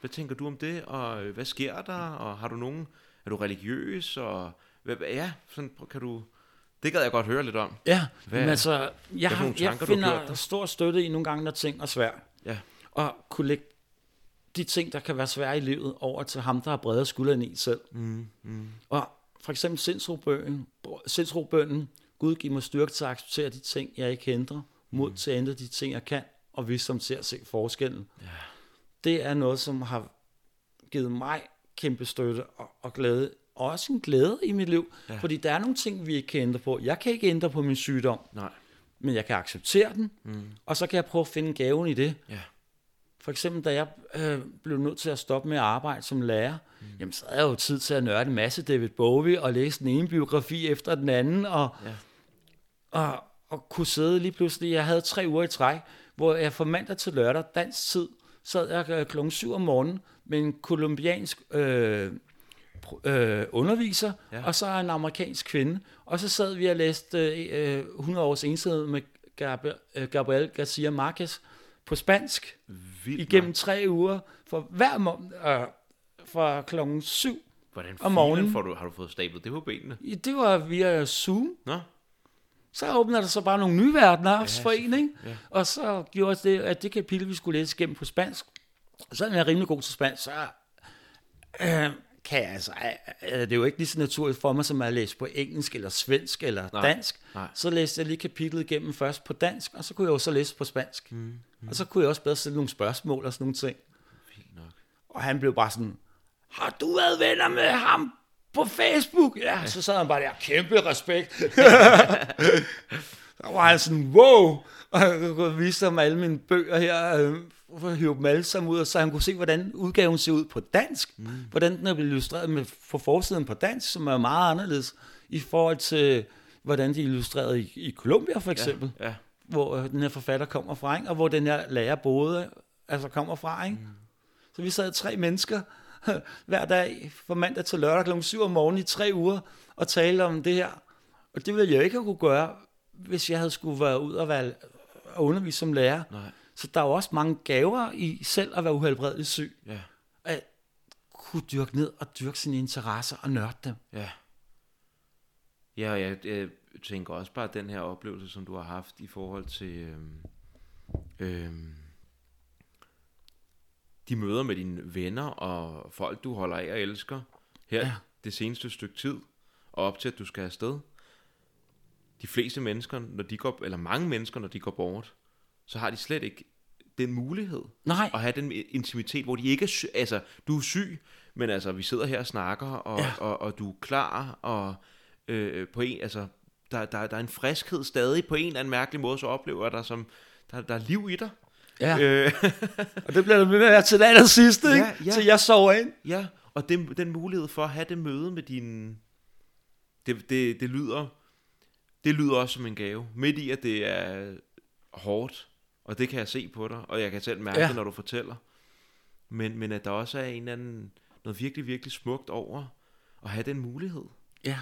Hvad tænker du om det? Og øh, hvad sker der? Og har du nogen... Er du religiøs? Og hvad, ja, sådan kan du... Det gad jeg godt høre lidt om. Ja, Hvad- men altså, jeg, har, jeg tanker, du gjort finder dig? stor støtte i nogle gange, når ting er svært. Ja. Og kunne lægge de ting, der kan være svære i livet, over til ham, der har bredere skuldre i selv. Mm, mm, Og for eksempel sindsrobønnen, sindsrobønnen, Gud giv mig styrke til at acceptere de ting, jeg ikke ændrer, mod til at ændre de ting, jeg kan, og visdom til at se forskellen. Ja. Det er noget, som har givet mig kæmpe støtte og, og glæde, også en glæde i mit liv, Ja. fordi der er nogle ting, vi ikke kan ændre på. Jeg kan ikke ændre på min sygdom, nej. men jeg kan acceptere den, Mm, og så kan jeg prøve at finde gaven i det. ja. For eksempel, da jeg øh, blev nødt til at stoppe med at arbejde som lærer, mm. jamen, så havde jeg jo tid til at nørde en masse David Bowie og læse den ene biografi efter den anden, og, Ja. og, og kunne sidde lige pludselig. Jeg havde tre uger i træk, hvor jeg fra mandag til lørdag, dansk tid, sad jeg øh, klokken 7 om morgenen med en kolumbiansk øh, øh, underviser, Ja. ja. og så en amerikansk kvinde. Og så sad vi og læste øh, øh, 100 års ensomhed med Gabriel, øh, Garcia Marquez på spansk Vildt igennem tre uger, for hver morgen, øh, fra klokken 7. Hvordan om morgenen. får du, har du fået stablet det på benene? Det var via Zoom. Nå, Så åbner der så bare nogle nye verdener Ja, for en, ikke? ja. Og så gjorde det, at det kapitel, vi skulle læse igennem på spansk, så er jeg rimelig god til spansk, så øh, kan jeg altså, det er jo ikke lige så naturligt for mig, som at læse på engelsk, eller svensk, eller Nej, dansk. nej. Så læste jeg lige kapitlet igennem først på dansk, og så kunne jeg jo så læse på spansk. Mm, mm. Og så kunne jeg også bedre stille nogle spørgsmål og sådan nogle ting. vildt nok. Og han blev bare sådan, har du været venner med ham på Facebook? Ja, så sad han bare der, kæmpe respekt. så var han sådan, wow. Og jeg kunne vise ham alle mine bøger her, øh, hive dem alle sammen ud, og så han kunne se, hvordan udgaven ser ud på dansk. Mm. Hvordan den er blevet illustreret med, på forsiden på dansk, som er meget anderledes i forhold til, hvordan de er illustreret i, i Colombia for eksempel Ja, hvor øh, den her forfatter kommer fra, ikke? og hvor den her lærer boede, altså kommer fra. Ikke? Mm. Så vi sad tre mennesker hver dag fra mandag til lørdag kl. 7 om morgenen i tre uger og talte om det her. Og det ville jeg ikke have kunne gøre, hvis jeg havde skulle være ud og være og undervise som lærer. nej, Så der er jo også mange gaver i selv at være uhelbredeligt syg. ja, At kunne dyrke ned og dyrke sine interesser og nørde dem. ja. Ja, og jeg, jeg tænker også bare den her oplevelse, som du har haft i forhold til øhm, øhm, de møder med dine venner og folk, du holder af og elsker her. Ja. det seneste stykke tid, og op til, at du skal afsted. De fleste mennesker, når de går, eller mange mennesker, når de går bort, så har de slet ikke den mulighed Nej, at have den intimitet, hvor de ikke er syg, altså, du er syg, men altså, vi sidder her og snakker, og, ja. Ja. og, og du er klar, og øh, på en, altså, der, der, der er en friskhed stadig, på en eller anden mærkelig måde, så oplever jeg dig som, der, der er liv i dig. ja. Øh, og det bliver der ved med til det aller sidste, ikke? Ja, ja. Så jeg sover ind. ja, og den, den mulighed for at have det møde med din, det, det, det lyder, det lyder også som en gave, midt i, at det er hårdt, og det kan jeg se på dig, og jeg kan selv mærke ja. Det, når du fortæller. Men, men at der også er en eller anden, noget virkelig, virkelig smukt over at have den mulighed. Ja,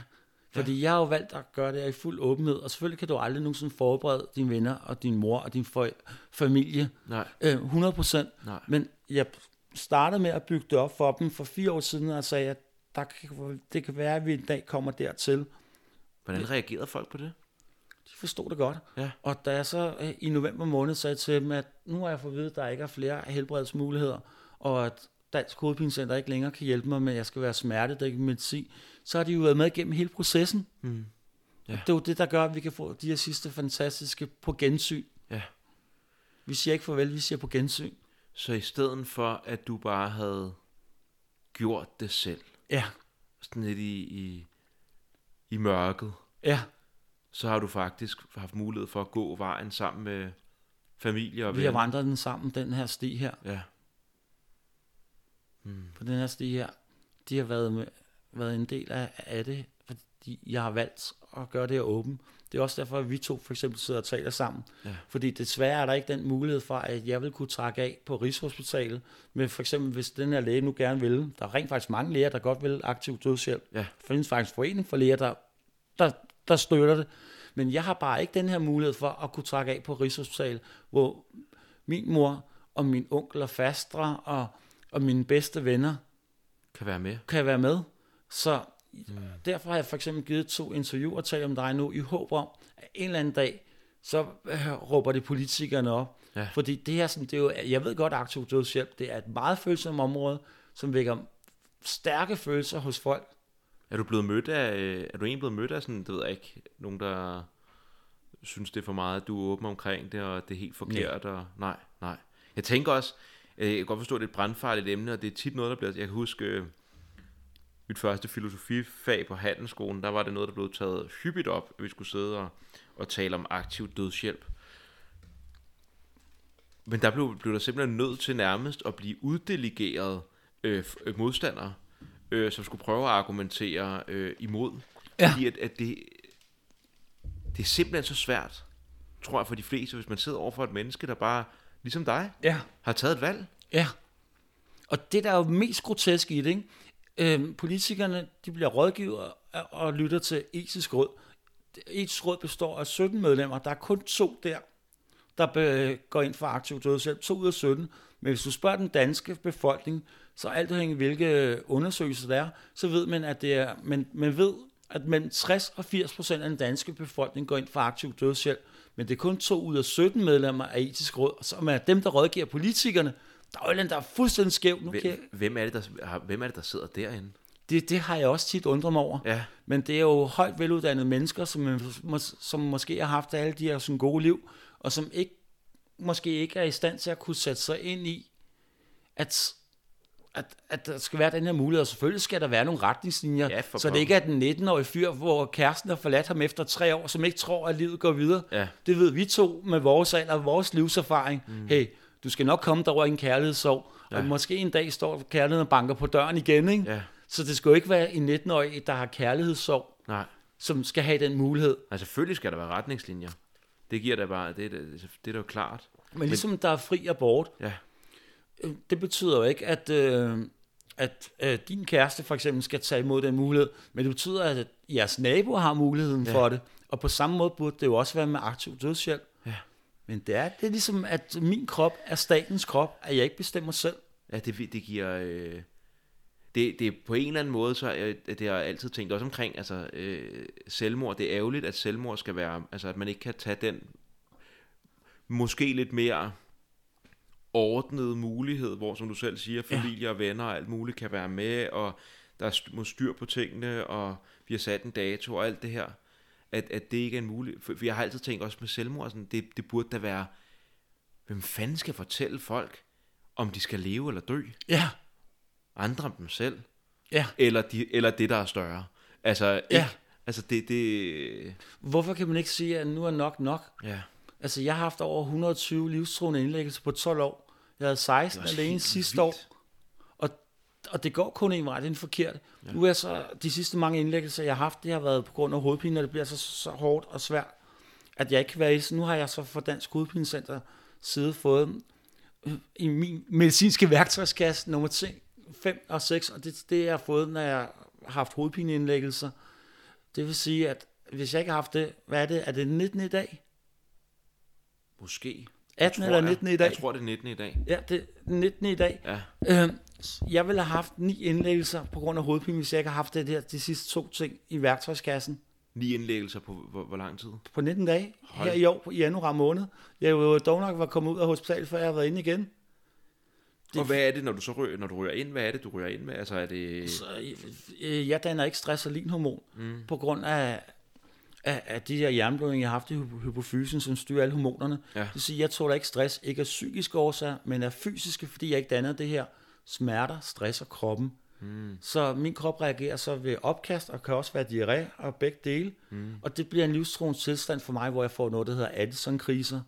fordi ja. jeg har jo valgt at gøre det i fuld åbenhed, og selvfølgelig kan du aldrig nogensinde forberede dine venner og din mor og din for- familie Nej, øh, 100%. nej, Men jeg startede med at bygge det op for dem for fire år siden, og sagde, at der kan, det kan være, at vi en dag kommer dertil. Hvordan reagerede folk på det? De forstod det godt. Ja. Og da jeg så øh, i november måned sagde til dem, at nu har jeg fået at vide, at der ikke er flere helbredsmuligheder, og at Dansk Hovedpinecenter ikke længere kan hjælpe mig, men jeg skal være smertedækket medicin, så har de jo været med igennem hele processen. Mm. Ja. Det er jo det, der gør, at vi kan få de her sidste fantastiske på gensyn. Ja. Vi siger ikke farvel, vi siger på gensyn. Så i stedet for, at du bare havde gjort det selv, Ja, sådan lidt i, i, i mørket, ja. så har du faktisk haft mulighed for at gå vejen sammen med familie og Vi har venner. vandret den sammen, den her sti her. Ja, På den her sti her. De har været, med, været en del af, af det, fordi jeg har valgt at gøre det her åben. Det er også derfor, at vi to for eksempel sidder og taler sammen. Ja. Fordi desværre er der ikke den mulighed for, at jeg vil kunne trække af på Rigshospitalet. Men for eksempel, hvis den her læge nu gerne vil. Der er rent faktisk mange læger, der godt vil aktiv dødshjælp. Ja. Der findes faktisk forening for læger, der, der, der støtter det. Men jeg har bare ikke den her mulighed for at kunne trække af på Rigshospitalet, hvor min mor og min onkel og fastre og, og mine bedste venner kan være med. kan være med. Så mm. derfor har jeg for eksempel givet to interviewer talt om dig nu, i håb om, at en eller anden dag, så øh, råber det politikerne op. Ja. Fordi det her, sådan, det er jo, jeg ved godt, at aktiv dødshjælp, det er et meget følsomt område, som vækker stærke følelser hos folk. Er du blevet mødt af, øh, er du egentlig blevet mødt af sådan, det ved jeg ikke, nogen der synes det er for meget, at du er åben omkring det, og det er helt forkert, og nej, nej. Jeg tænker også, øh, jeg kan godt forstå, at det er et brandfarligt emne, og det er tit noget, der bliver, jeg kan huske, mit første filosofifag på handelsskolen, der var det noget, der blev taget hyppigt op, at vi skulle sidde og, og tale om aktiv dødshjælp. Men der blev, blev der simpelthen nødt til nærmest at blive uddelegeret øh, øh, modstandere, øh, som skulle prøve at argumentere øh, imod. Ja. Fordi at, at det, det er simpelthen så svært, tror jeg for de fleste, hvis man sidder over for et menneske, der bare, ligesom dig, Ja. har taget et valg. Ja. Og det, der er jo mest grotesk i det, ikke? Øhm, politikerne, de bliver rådgiver og, lytter til etisk råd. Etisk råd består af 17 medlemmer. Der er kun to der, der be, går ind for aktiv dødshjælp. To ud af 17. Men hvis du spørger den danske befolkning, så alt afhængig hvilke øh, undersøgelser der er, så ved man, at det er, man, man ved, at mellem 60 og 80 procent af den danske befolkning går ind for aktiv dødshjælp. Men det er kun to ud af 17 medlemmer af etisk råd, som er dem, der rådgiver politikerne. Andet, der er fuldstændig skævt. Nu kan jeg, Hvem, hvem, er det, der, har- hvem er det, der sidder derinde? det, det har jeg også tit undret mig over. Ja, Men det er jo højt veluddannede mennesker, som, mås- som måske har haft alle de her sådan gode liv, og som ikke, måske ikke er i stand til at kunne sætte sig ind i, at, at, at der skal være den her mulighed. Og selvfølgelig skal der være nogle retningslinjer, Ja, så det ikke er den 19-årige fyr, hvor kæresten har forladt ham efter tre år, som ikke tror, at livet går videre. ja, Det ved vi to med vores alder og vores livserfaring. Mm. Hey, du skal nok komme derover i en kærlighedssorg, ja. og måske en dag står kærligheden og banker på døren igen, ikke? ja. Så det skal jo ikke være en 19-årig, der har kærlighedssorg, Nej. som skal have den mulighed. Altså selvfølgelig skal der være retningslinjer. Det giver da bare, det, er da- det er da jo klart. Men ligesom der er fri abort, Ja, øh, det betyder jo ikke, at, øh, at øh, din kæreste for eksempel skal tage imod den mulighed, men det betyder, at jeres nabo har muligheden ja. for det. Og på samme måde burde det jo også være med aktiv dødshjælp. Ja. Men det er, det er ligesom, at min krop er statens krop, at jeg ikke bestemmer selv. ja det, det giver... Øh, det, det er på en eller anden måde, så øh, det har jeg altid tænkt også omkring, altså øh, selvmord, det er ærgerligt, at selvmord skal være, altså at man ikke kan tage den måske lidt mere ordnede mulighed, hvor som du selv siger, Ja. familie og venner og alt muligt kan være med, og der er styr på tingene, og vi har sat en dato og alt det her, at, at det ikke er en mulighed. For, for jeg har altid tænkt også med selvmord, sådan, det, det burde da være, hvem fanden skal fortælle folk, om de skal leve eller dø? Ja, Andre end dem selv? ja. Eller, de, eller det, der er større? Altså, ikke, Ja. altså det, det, Hvorfor kan man ikke sige, at nu er nok nok? ja. Altså, jeg har haft over 120 livstruende indlæggelser på 12 år. Jeg havde 16 også alene sidste vildt. år. Og, det går kun en vej, det er den forkerte. Ja. Nu er så, de sidste mange indlæggelser, jeg har haft, det har været på grund af hovedpine, og det bliver så, så hårdt og svært, at jeg ikke kan være i. Så nu har jeg så for Dansk Hovedpinecenter side fået øh, i min medicinske værktøjskasse nummer 5 og 6, og det, det jeg har fået, når jeg har haft hovedpineindlæggelser. Det vil sige, at hvis jeg ikke har haft det, hvad er det? Er det 19 i dag? Måske. 18 Jeg eller tror, 19 jeg, i dag? Jeg tror, det er 19 i dag. Ja, det er 19 i dag. Ja. Øh, jeg ville have haft ni indlæggelser på grund af hovedpine, hvis jeg ikke har haft det der, de sidste to ting i værktøjskassen Ni indlæggelser på hvor, hvor lang tid? på 19 dage Hold. her i år, i januar måned. Jeg jo dog nok var kommet ud af hospitalet, før jeg har været inde igen. Det... Og hvad er det, når du så ryger, når du ryger ind? Hvad er det, du ryger ind med? Altså er det... Så, øh, jeg danner ikke stress og linhormon mm. på grund af, af, af de her jernblødninger, jeg har haft i hypo- hypofysen, som styrer alle hormonerne. Ja. Det vil sige, jeg tåler ikke stress, ikke af psykiske årsager, men af fysiske, fordi jeg ikke danner det her smerter, stress og kroppen. Mm. Så min krop reagerer så ved opkast, og kan også være diarré og begge dele. Mm. Og det bliver en livstruende tilstand for mig, hvor jeg får noget, der hedder Addison-kriser.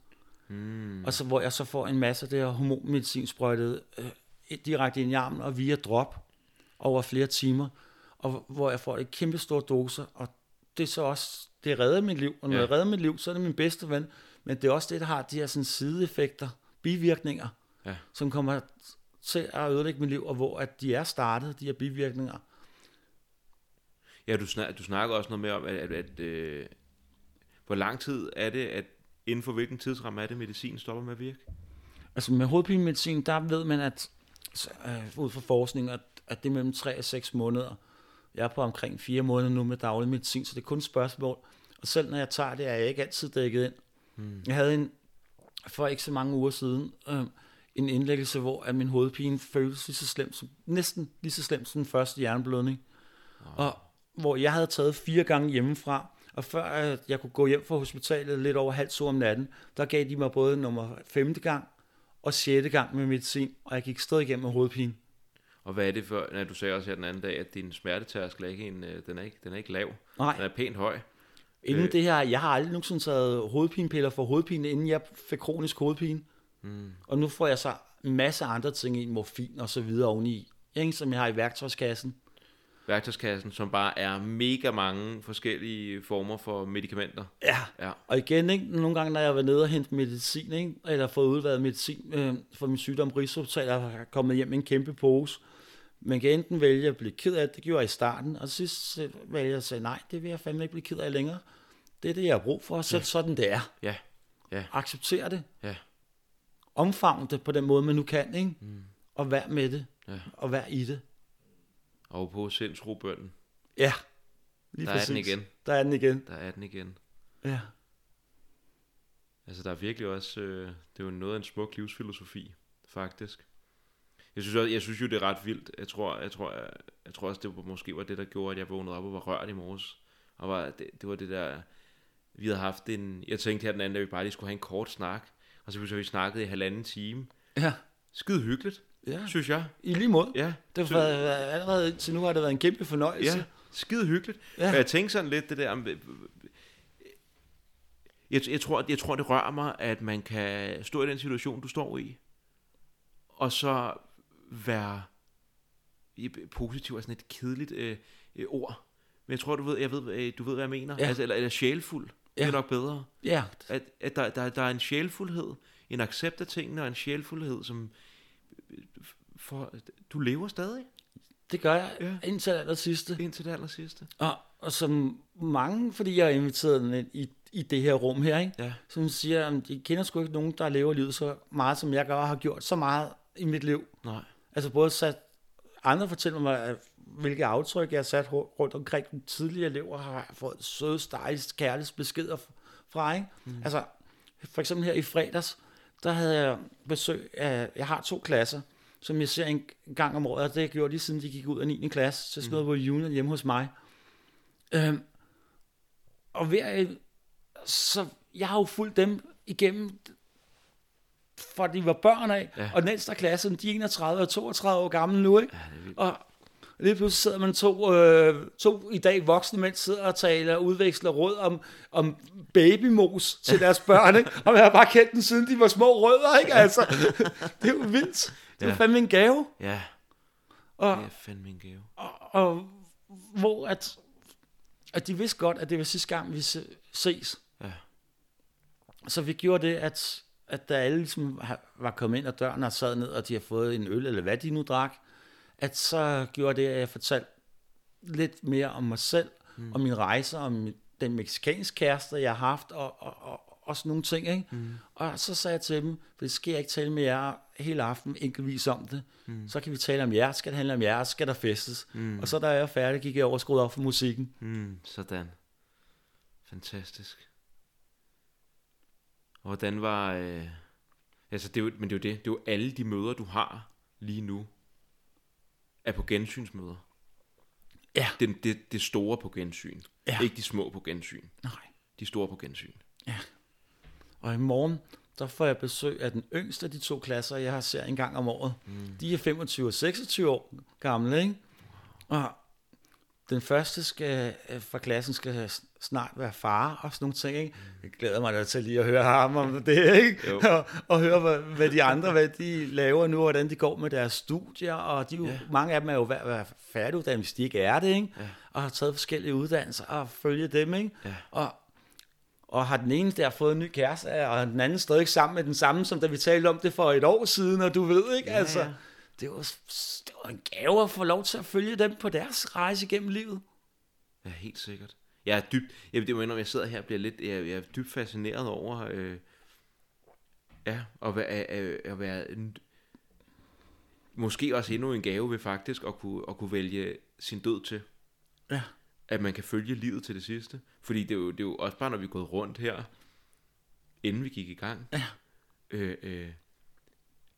Mm. Og så hvor jeg så får en masse af det her hormonmedicin sprøjtet øh, direkte ind i armen og via drop over flere timer, og hvor jeg får et kæmpe store doser, og det er så også, det redder mit liv, og når ja. det redder mit liv, så er det min bedste ven, men det er også det, der har de her sådan sideeffekter, bivirkninger, Ja. som kommer til at ødelægge mit liv, og hvor at de er startet, de her bivirkninger. Ja, du, snak, du snakker også noget mere om, at, at, at øh, hvor lang tid er det, at inden for hvilken tidsramme er det, medicin stopper med at virke? Altså med hovedpinemedicin, der ved man, at øh, ud fra forskning, at, at det er mellem 3 og 6 måneder. Jeg er på omkring 4 måneder nu med daglig medicin, så det er kun et spørgsmål. Og selv når jeg tager det, er jeg ikke altid dækket ind. Hmm. Jeg havde en, for ikke så mange uger siden, øh, en indlæggelse, hvor at min hovedpine føltes lige så slemt, som, næsten lige så slemt som den første hjerneblødning. Og hvor jeg havde taget fire gange hjemmefra, og før at jeg kunne gå hjem fra hospitalet lidt over halv to om natten, der gav de mig både nummer femte gang og sjette gang med medicin, og jeg gik stadig igennem med hovedpine. Og hvad er det for, når du sagde også her den anden dag, at din smertetærskel er ikke en, øh, den er ikke, den er ikke lav, Nej. den er pænt høj. Inden Øh. det her, jeg har aldrig nogensinde taget hovedpinepiller for hovedpine, inden jeg fik kronisk hovedpine. Mm. Og nu får jeg så en masse andre ting i, morfin og så videre oveni, ikke, som jeg har i værktøjskassen. Værktøjskassen, som bare er mega mange forskellige former for medicamenter. Ja, Ja. og igen, ikke, nogle gange, når jeg var nede og hente medicin, ikke, eller fået udvalgt medicin øh, for min sygdom Rigshospitalet, og har kommet hjem med en kæmpe pose. Man kan enten vælge at blive ked af det, det gjorde jeg i starten, og sidst så vælger jeg at sige, nej, det vil jeg fandme ikke blive ked af længere. Det er det, jeg har brug for, så ja. sådan det er. Ja, ja, Acceptere det. ja. Omfavne det på den måde, man nu kan, ikke? Mm. Og vær med det. Ja. Og vær i det. Og på sindsrobønden, Ja, lige der er den igen. Der er den igen. Der er den igen. Ja. Altså, der er virkelig også, øh, det er jo noget af en smuk livsfilosofi, faktisk. Jeg synes, også, jeg synes jo, det er ret vildt. Jeg tror, jeg tror, jeg, jeg tror også, det var, måske var det, der gjorde, at jeg vågnede op og var rørt i morges. Og var, det, det var det der, vi havde haft en, jeg tænkte her den anden, at vi bare lige skulle have en kort snak. Og så har vi snakket i halvanden time. Ja. Skide hyggeligt, ja. synes jeg. I lige måde. Ja, Det har været, allerede til nu har det været en kæmpe fornøjelse. Ja, skide hyggeligt. Ja. Og jeg tænkte sådan lidt det der... Jeg, jeg, tror, jeg tror, det rører mig, at man kan stå i den situation, du står i, og så være positiv er sådan et kedeligt øh, øh, ord. Men jeg tror, du ved, jeg ved, øh, du ved hvad jeg mener. Ja. Altså, eller, eller sjælfuld. Ja. Det er nok bedre. ja. At, at der, der, der er en sjælfuldhed, en accept af tingene, og en sjælfuldhed, som... For, du lever stadig Det gør jeg Ja. indtil aller sidste. indtil det aller sidste. Og, og som mange, fordi jeg er inviteret ind i, i det her rum her, ikke? Ja. som siger, at de kender sgu ikke nogen, der lever livet så meget, som jeg gør, og har gjort så meget i mit liv. Nej. Altså både sat, andre fortæller mig, at- hvilke aftryk jeg har sat ru- rundt omkring den tidligere og har fået søde, stejlige, kærlige beskeder f- fra. Ikke? Mm. Altså, for eksempel her i fredags, der havde jeg besøg af, jeg har to klasser, som jeg ser en gang om året, og det har jeg gjort lige siden de gik ud af 9. klasse, til sådan noget på junior hjemme hos mig. Øhm, og hver, så jeg har jo fulgt dem igennem, fra de var børn af, Ja. og den ældste af klassen, de er 31 og 32 år gamle nu, ikke? Ja. Og lige pludselig sidder man to, øh, to i dag voksne mænd, sidder og taler og udveksler råd om, om babymos til deres børn, ikke? Og man har bare kendt den, siden de var små rødder, ikke? Altså, det er jo vildt. Det er Ja. fandme en gave. Ja, Og, det er fandme en gave. og, og hvor at, at de vidste godt, at det var sidste gang, vi se- ses. Ja. Så vi gjorde det, at, at da alle ligesom var kommet ind ad døren og sad ned, og de har fået en øl, eller hvad de nu drak, at så gjorde det, at jeg fortalte lidt mere om mig selv, mm. om min rejse, om den meksikanske kæreste, jeg har haft, og, og, og, og sådan nogle ting. Ikke? Mm. Og så sagde jeg til dem, det skal jeg ikke tale med jer hele aften enkeltvis om det. Mm. Så kan vi tale om jer, skal det handle om jer, skal der festes. Mm. Og så da jeg var færdig, gik jeg over og skruede op for musikken. Mm, sådan. Fantastisk. Og hvordan var... Øh... Altså, det er jo, men det er jo det. Det er jo alle de møder, du har lige nu, er på gensynsmøder. Ja. Det, det, det store på gensyn. Ja. Ikke de små på gensyn. Nej. De store på gensyn. Og i morgen, der får jeg besøg af den yngste af de to klasser, jeg har ser en gang om året. Mm. De er 25 og 26 år gamle, ikke? Og den første skal, øh, fra klassen skal snart være far og sådan nogle ting, ikke? Jeg glæder mig da til lige at høre ham om det, ikke? Og, og høre, hvad, hvad de andre, hvad de laver nu, og hvordan de går med deres studier, og de, Ja. mange af dem er jo ved at være færdiguddannet, hvis de ikke er det, ikke? Ja. Og har taget forskellige uddannelser og følge dem, ikke? Ja. Og, og har den ene der fået en ny kæreste, og den anden stadig sammen med den samme, som da vi talte om det for et år siden, og du ved, ikke? Ja, altså, ja. Det, var, det var en gave at få lov til at følge dem på deres rejse gennem livet. Ja, helt sikkert. Jeg er dybt, jeg, det må indrømme, jeg sidder her og bliver lidt, jeg, jeg er dybt fascineret over, øh, ja, at være, at, at være en, måske også endnu en gave ved faktisk at kunne, at kunne vælge sin død til. Ja. At man kan følge livet til det sidste. Fordi det er jo, det er jo også bare, når vi er gået rundt her, inden vi gik i gang. Ja. Øh, øh,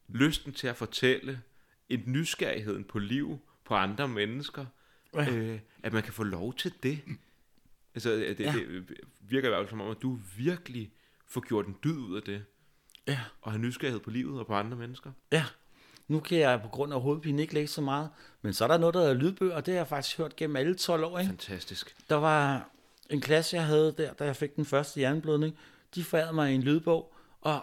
lysten til at fortælle, en nysgerrigheden på liv, på andre mennesker, Ja. øh, at man kan få lov til det. Altså, det, Ja. det virker i hvert fald som om, at du virkelig får gjort en dyd ud af det, Ja. og har nysgerrighed på livet og på andre mennesker. Ja. Nu kan jeg på grund af hovedpine ikke læse så meget, men så er der noget, der hedder lydbøger, og det har jeg faktisk hørt gennem alle 12 år. Ikke? Fantastisk. Der var en klasse, jeg havde der, da jeg fik den første hjerneblødning. De færede mig en lydbog, og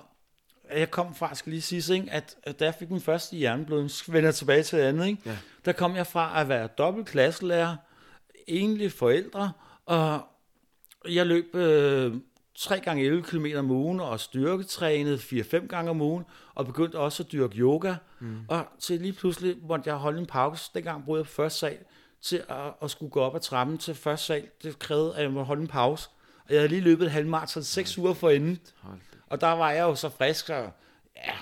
jeg kom faktisk lige sidst, ikke, at, at da jeg fik min første hjerneblødning, vender tilbage til det andet, ikke? Ja. der kom jeg fra at være dobbelt klasselærer, enlig forældre, og jeg løb øh, 3 gange 11 km om ugen, og styrketrænede 4-5 gange om ugen, og begyndte også at dyrke yoga. Mm. Og til lige pludselig måtte jeg holde en pause. Dengang boede jeg på første sal, til at, at skulle gå op ad trappen til første sal. Det krævede, at jeg måtte holde en pause. Og jeg havde lige løbet et halvmarathon 6 uger forinden. Og der var jeg jo så frisk, så ja,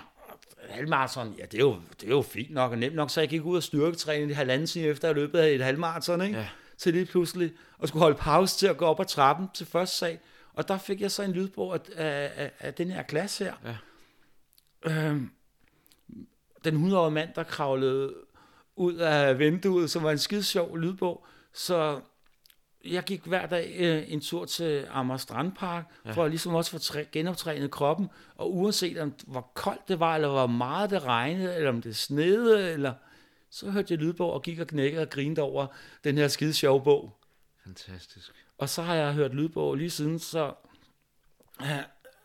halvmarathon, ja, det er, jo, det er jo fint nok og nemt nok, så jeg gik ud og styrketræne i halvanden time efter, at jeg løbet et halvmarathon, ikke? Ja. Til lige pludselig at skulle holde pause til at gå op ad trappen til første sag. Og der fik jeg så en lydbog af, af, af, af den her klasse her. Ja. Øhm, den 100-årige mand, der kravlede ud af vinduet, som var en skide sjov lydbog. Så jeg gik hver dag øh, en tur til Amager Strandpark, ja. for at ligesom også få træ- genoptrænet kroppen. Og uanset om hvor koldt det var, eller hvor meget det regnede, eller om det snede, eller så hørte jeg lydbog og gik og knækkede og grinede over den her skide sjove bog. Fantastisk. Og så har jeg hørt lydbog lige siden, så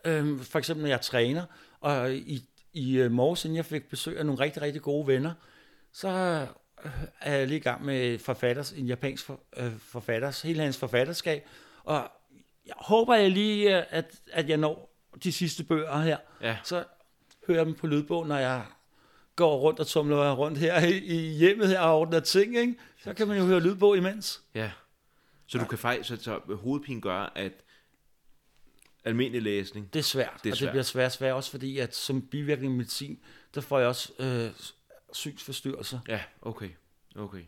øh, for eksempel når jeg træner, og i, i øh, morges, inden jeg fik besøg af nogle rigtig, rigtig gode venner, så øh, er jeg lige i gang med forfatters, en japansk for, øh, forfatters, hele hans forfatterskab, og jeg håber jeg lige, øh, at, at jeg når de sidste bøger her, Ja, så hører jeg dem på lydbog, når jeg går rundt og tumler rundt her i, i hjemmet her og ordner ting, ikke? så kan man jo høre lydbog imens. ja. Så du kan faktisk, så, så hovedpine gør, at almindelig læsning, Det er svært, Det er og det svært. bliver svært svært også fordi, at som bivirkning af medicin, der får jeg også øh, synsforstyrrelser ja, okay, okay.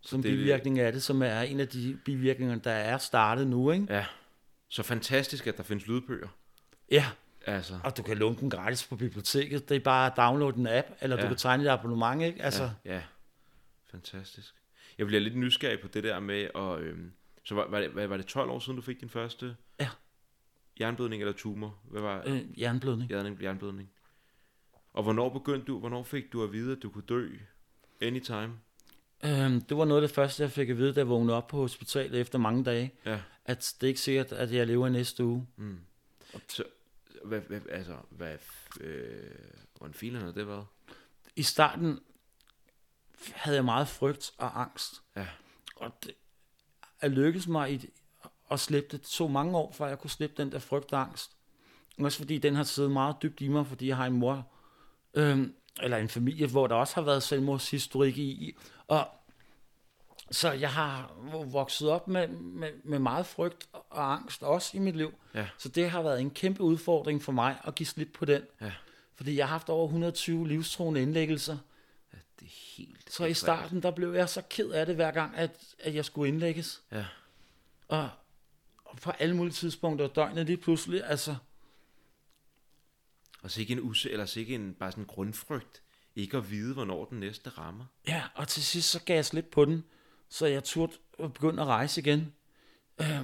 som det- bivirkning af det, som er en af de bivirkninger, der er startet nu, ikke? Ja, så fantastisk, at der findes lydbøger. Ja, Altså, og du kan låne den gratis på biblioteket. Det er bare at downloade en app, eller ja. du kan tegne et abonnement, ikke? Altså, ja, ja. Fantastisk. Jeg bliver lidt nysgerrig på det der med, og, øhm, så var, var, det, var det 12 år siden, du fik din første Ja. jernblødning eller tumor? Hvad var øh, jernblødning. ja. jernblødning? Og hvornår begyndte du, hvornår fik du at vide, at du kunne dø? Anytime? Øhm, det var noget af det første, jeg fik at vide, da jeg vågnede op på hospitalet efter mange dage, Ja. at det er ikke sikkert, at jeg lever næste uge. Mm. Så, hvad, hvad, altså, hvad, øh, hvordan filen har det været? I starten havde jeg meget frygt og angst. Ja. Og det er lykkedes mig i, at slippe det. Det tog mange år, før jeg kunne slippe den der frygt og angst. Også fordi den har siddet meget dybt i mig, fordi jeg har en mor, øhm, eller en familie, hvor der også har været selvmordshistorik i. Og så jeg har vokset op med, med, med meget frygt og angst, også i mit liv. Ja. Så det har været en kæmpe udfordring for mig at give slip på den. Ja. Fordi jeg har haft over 120 livstruende indlæggelser. ja det er helt Så i starten, der blev jeg så ked af det hver gang, at, at jeg skulle indlægges. Ja. Og, og på alle mulige tidspunkter døgnet lige pludselig, altså, Og så ikke en us eller så ikke en bare sådan en grundfrygt. Ikke at vide, hvornår den næste rammer. ja, og til sidst så gav jeg slip på den, så jeg turde begynde at rejse igen. Øh,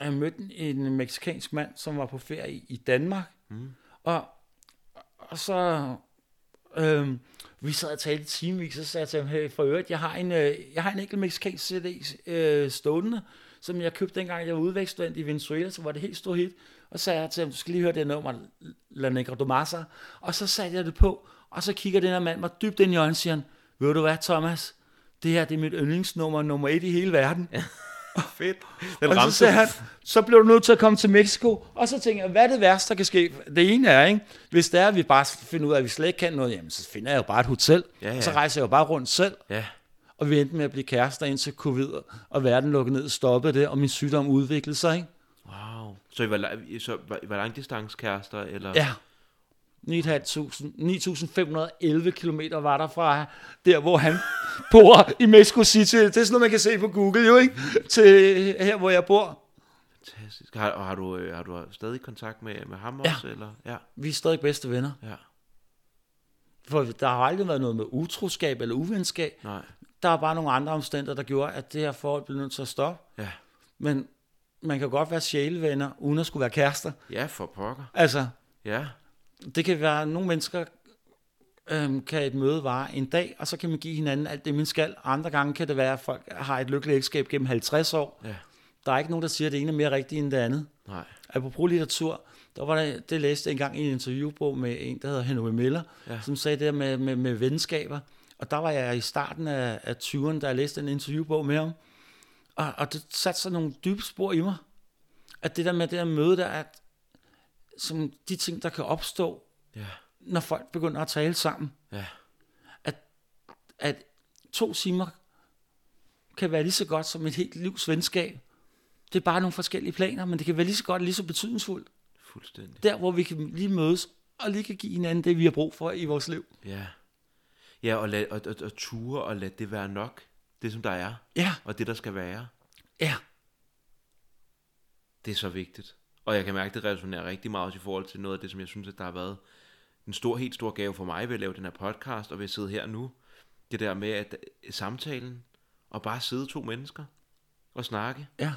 jeg mødte en, meksikansk mand, som var på ferie i, i Danmark. Mm. Og, og så... Øhm, vi sad og talte timevis, så sagde jeg til ham, hey, for øvrigt, jeg har en, øh, jeg har en enkelt meksikansk CD øh, stående, som jeg købte dengang, jeg var udvækstudent i Venezuela, så var det helt stort hit. Og så sagde jeg til ham, du skal lige høre det nummer, La Negra Domasa. Og så satte jeg det på, og så kigger den her mand mig dybt ind i øjnene og siger, ved du hvad, Thomas? Det her det er mit yndlingsnummer nummer et i hele verden. Fedt. Den og så ramte sagde han, så bliver du nødt til at komme til Mexico. Og så tænker jeg, hvad er det værste, der kan ske? Det ene er, ikke? hvis det er, at vi bare finder ud af, at vi slet ikke kan noget, jamen så finder jeg jo bare et hotel. Ja, ja. Og så rejser jeg jo bare rundt selv. Ja. Og vi endte med at blive kærester indtil covid, og verden lukkede ned og stoppede det, og min sygdom udviklede sig. Ikke? Wow. Så I var, så var, var langdistanskærester, eller? Ja. 9.511 km var der fra der, hvor han bor i Mexico City. Det er sådan noget, man kan se på Google, jo ikke? Til her, hvor jeg bor. Fantastisk. Har, og har, du, øh, har du stadig kontakt med, med ham Ja. også? Eller? Ja. Vi er stadig bedste venner. Ja. For der har aldrig været noget med utroskab eller uvenskab. Nej. Der er bare nogle andre omstændigheder, der gjorde, at det her forhold blev nødt til at stoppe. Ja. Men man kan godt være sjælevenner, uden at skulle være kærester. Ja, for pokker. Altså, Ja. Det kan være, nogle mennesker øhm, kan et møde vare en dag, og så kan man give hinanden alt det, man skal. Andre gange kan det være, at folk har et lykkeligt ægteskab gennem 50 år. Ja. Der er ikke nogen, der siger, at det ene er mere rigtigt end det andet. Nej. Apropos litteratur, der var der, det læste jeg engang i en interviewbog med en, der hedder Henry Miller, Ja. som sagde det der med, med, med venskaber. Og der var jeg i starten af, af 20'erne, da jeg læste en interviewbog med ham. Og, og det satte sig nogle dybe spor i mig. At det der med det der møde der, at som de ting, der kan opstå, Ja. når folk begynder at tale sammen. Ja. At to timer kan være lige så godt som et helt livs venskab. Det er bare nogle forskellige planer, men det kan være lige så godt og lige så betydningsfuldt. Fuldstændig. Der, hvor vi kan lige mødes og lige kan give hinanden det, vi har brug for i vores liv. Ja. Ja, og, lad, og, og, og ture og lad det være nok. Det, som der er. Ja, Og det, der skal være. ja, Det er så vigtigt. Og jeg kan mærke, det resonerer rigtig meget også i forhold til noget af det, som jeg synes, at der har været en stor, helt stor gave for mig ved at lave den her podcast, og ved at sidde her nu. Det der med, at øh, samtalen, og bare sidde to mennesker og snakke, ja,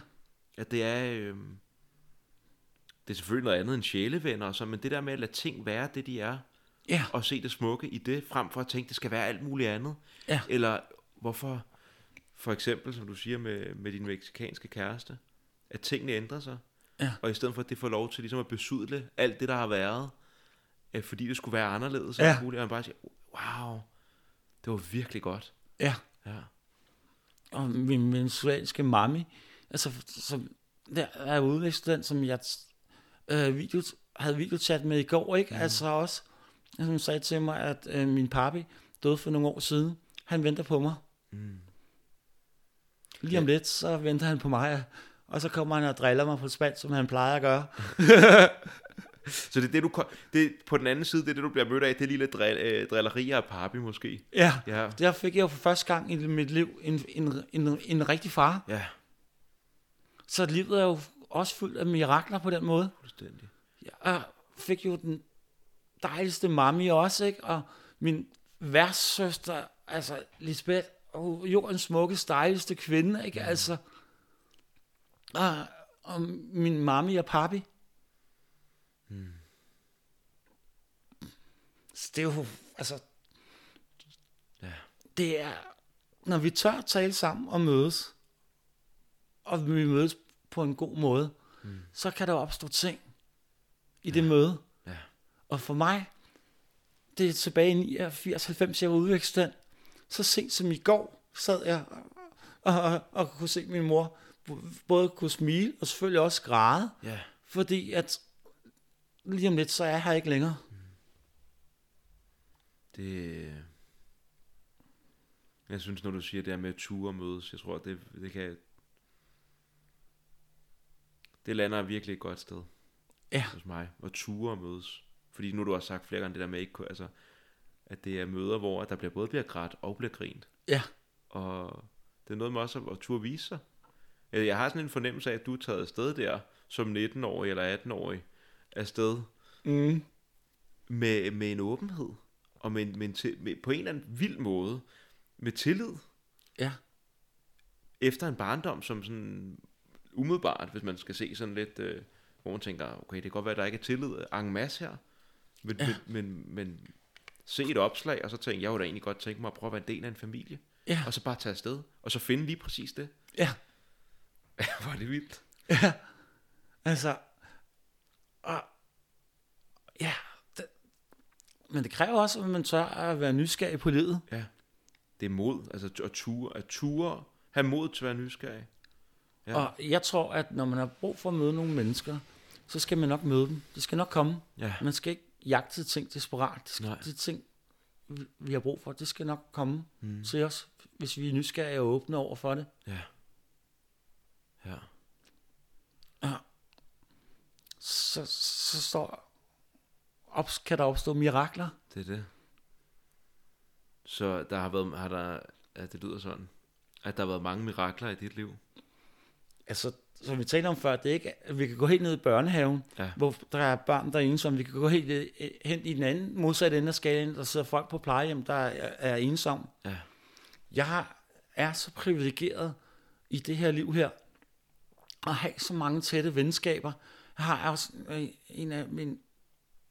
at det er, øh, det er selvfølgelig noget andet end sjælevenner, og så, men det der med at lade ting være det, de er, ja, og se det smukke i det, frem for at tænke, det skal være alt muligt andet. Ja. Eller hvorfor, for eksempel, som du siger med, med din meksikanske kæreste, at tingene ændrer sig. Ja. Og i stedet for, at det får lov til ligesom at besudle alt det, der har været, øh, fordi det skulle være anderledes. Ja. Ja. Muligt, og man bare siger, wow, det var virkelig godt. ja. Ja. Og min venezuelanske mami, altså, som, der er udvekslet som jeg øh, video, havde videochat med i går, ikke? Mm. Altså også, hun sagde til mig, at øh, min papi døde for nogle år siden. Han venter på mig. Mm. Lige om lidt, så venter han på mig, og så kommer han og driller mig på spansk, som han plejer at gøre. Så det er det, du, det, på den anden side, det er det, du bliver mødt af, det er lille drill, øh, drillerier af papi måske. Ja, Ja. der fik jeg jo for første gang i mit liv en, en, en, en rigtig far. Ja, Så livet er jo også fyldt af mirakler på den måde. fuldstændig. Jeg fik jo den dejligste mami også, ikke? Og min værtssøster, altså Lisbeth, og jordens smukkeste, dejligste kvinde, ikke? Altså, og, og min mami og papi. Så det er jo, altså, Ja. det er, når vi tør tale sammen og mødes, og vi mødes på en god måde, mm. så kan der opstå ting i det møde. Ja. Og for mig, det er tilbage i 89-90, jeg var udvekstet. Så sent som i går sad jeg og, og, og kunne se min mor både kunne smile og selvfølgelig også græde, Ja. fordi at lige om lidt, så er jeg her ikke længere. Det... Jeg synes, når du siger det her med at ture og mødes, jeg tror, det, det kan... Det lander virkelig et godt sted Ja, hos mig. At ture og mødes. Fordi nu har du også sagt flere gange det der med, ikke, altså, at det er møder, hvor der bliver både bliver grædt og bliver grint. ja, Og det er noget med også at, at turde vise sig. Jeg jeg har sådan en fornemmelse af, at du er taget afsted der, som 19-årig eller 18-årig, afsted mm, med, med en åbenhed, og med, med, en med, på en eller anden vild måde, med tillid, ja, efter en barndom, som sådan umiddelbart, hvis man skal se sådan lidt, øh, hvor man tænker, okay, det kan godt være, at der ikke er tillid en masse her, men, ja. men, men, men se et opslag, og så tænke, jeg kunne da egentlig godt tænke mig at prøve at være en del af en familie, Ja. og så bare tage afsted, og så finde lige præcis det. Ja. Er det vildt. Ja, altså, og, ja, det, men det kræver også, at man tør at være nysgerrig på livet. Ja. Det er mod, altså at ture, at ture, have mod til at være nysgerrig. Ja. Og jeg tror, at når man har brug for at møde nogle mennesker, så skal man nok møde dem. Det skal nok komme. Ja. Man skal ikke jagte ting desperat. Det skal, Nej. de ting, vi- vi har brug for, det skal nok komme mm. til os, hvis vi er nysgerrige og åbne over for det. Ja. Ja. Så, så står, op, kan der opstå mirakler. Det er det. Så der har været, har der, ja, det lyder sådan, at der har været mange mirakler i dit liv. Altså, som vi talte om før, det er ikke, at vi kan gå helt ned i børnehaven, Ja. hvor der er børn, der er ensomme. Vi kan gå helt øh, hen i den anden modsatte ende af skalaen, der sidder folk på plejehjem, der er, er ensomme. Ja. Jeg er så privilegeret i det her liv her, at have så mange tætte venskaber. Jeg har også øh, en af mine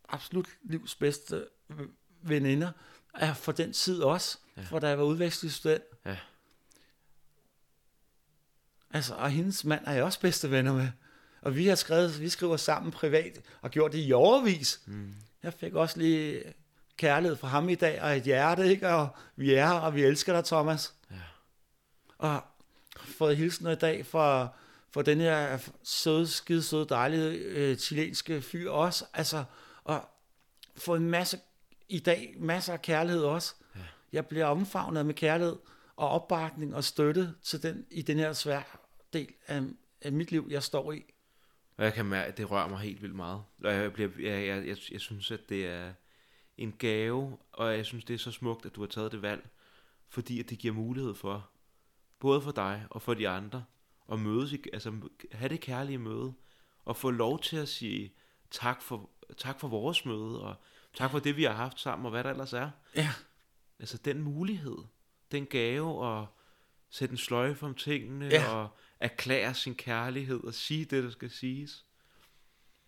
absolut livs bedste øh, veninder, er for den tid også, ja. for da jeg var udvekslingsstudent. Ja. Altså, og hendes mand er jeg også bedste venner med. Og vi har skrevet, vi skriver sammen privat, og gjort det i overvis. Mm. Jeg fik også lige kærlighed fra ham i dag, og et hjerte, ikke? Og vi er her, og vi elsker dig, Thomas. Ja. Og fået hilsener i dag fra, fra den her søde, skide søde, dejlige øh, chilenske fyr også. Altså, og fået en masse, i dag, masser af kærlighed også. Ja. Jeg bliver omfavnet med kærlighed og opbakning og støtte til den, i den her svære del af, af mit liv, jeg står i. Og jeg kan mærke, at det rører mig helt vildt meget. Og jeg, bliver, jeg, jeg, jeg, jeg synes, at det er en gave, og jeg synes, det er så smukt, at du har taget det valg, fordi at det giver mulighed for, både for dig og for de andre, at mødes, altså have det kærlige møde, og få lov til at sige tak for, tak for vores møde, og tak for det, vi har haft sammen, og hvad der ellers er. Ja, Altså den mulighed, den gave at sætte en sløjfe om tingene, Ja. og erklære sin kærlighed, og sige det, der skal siges.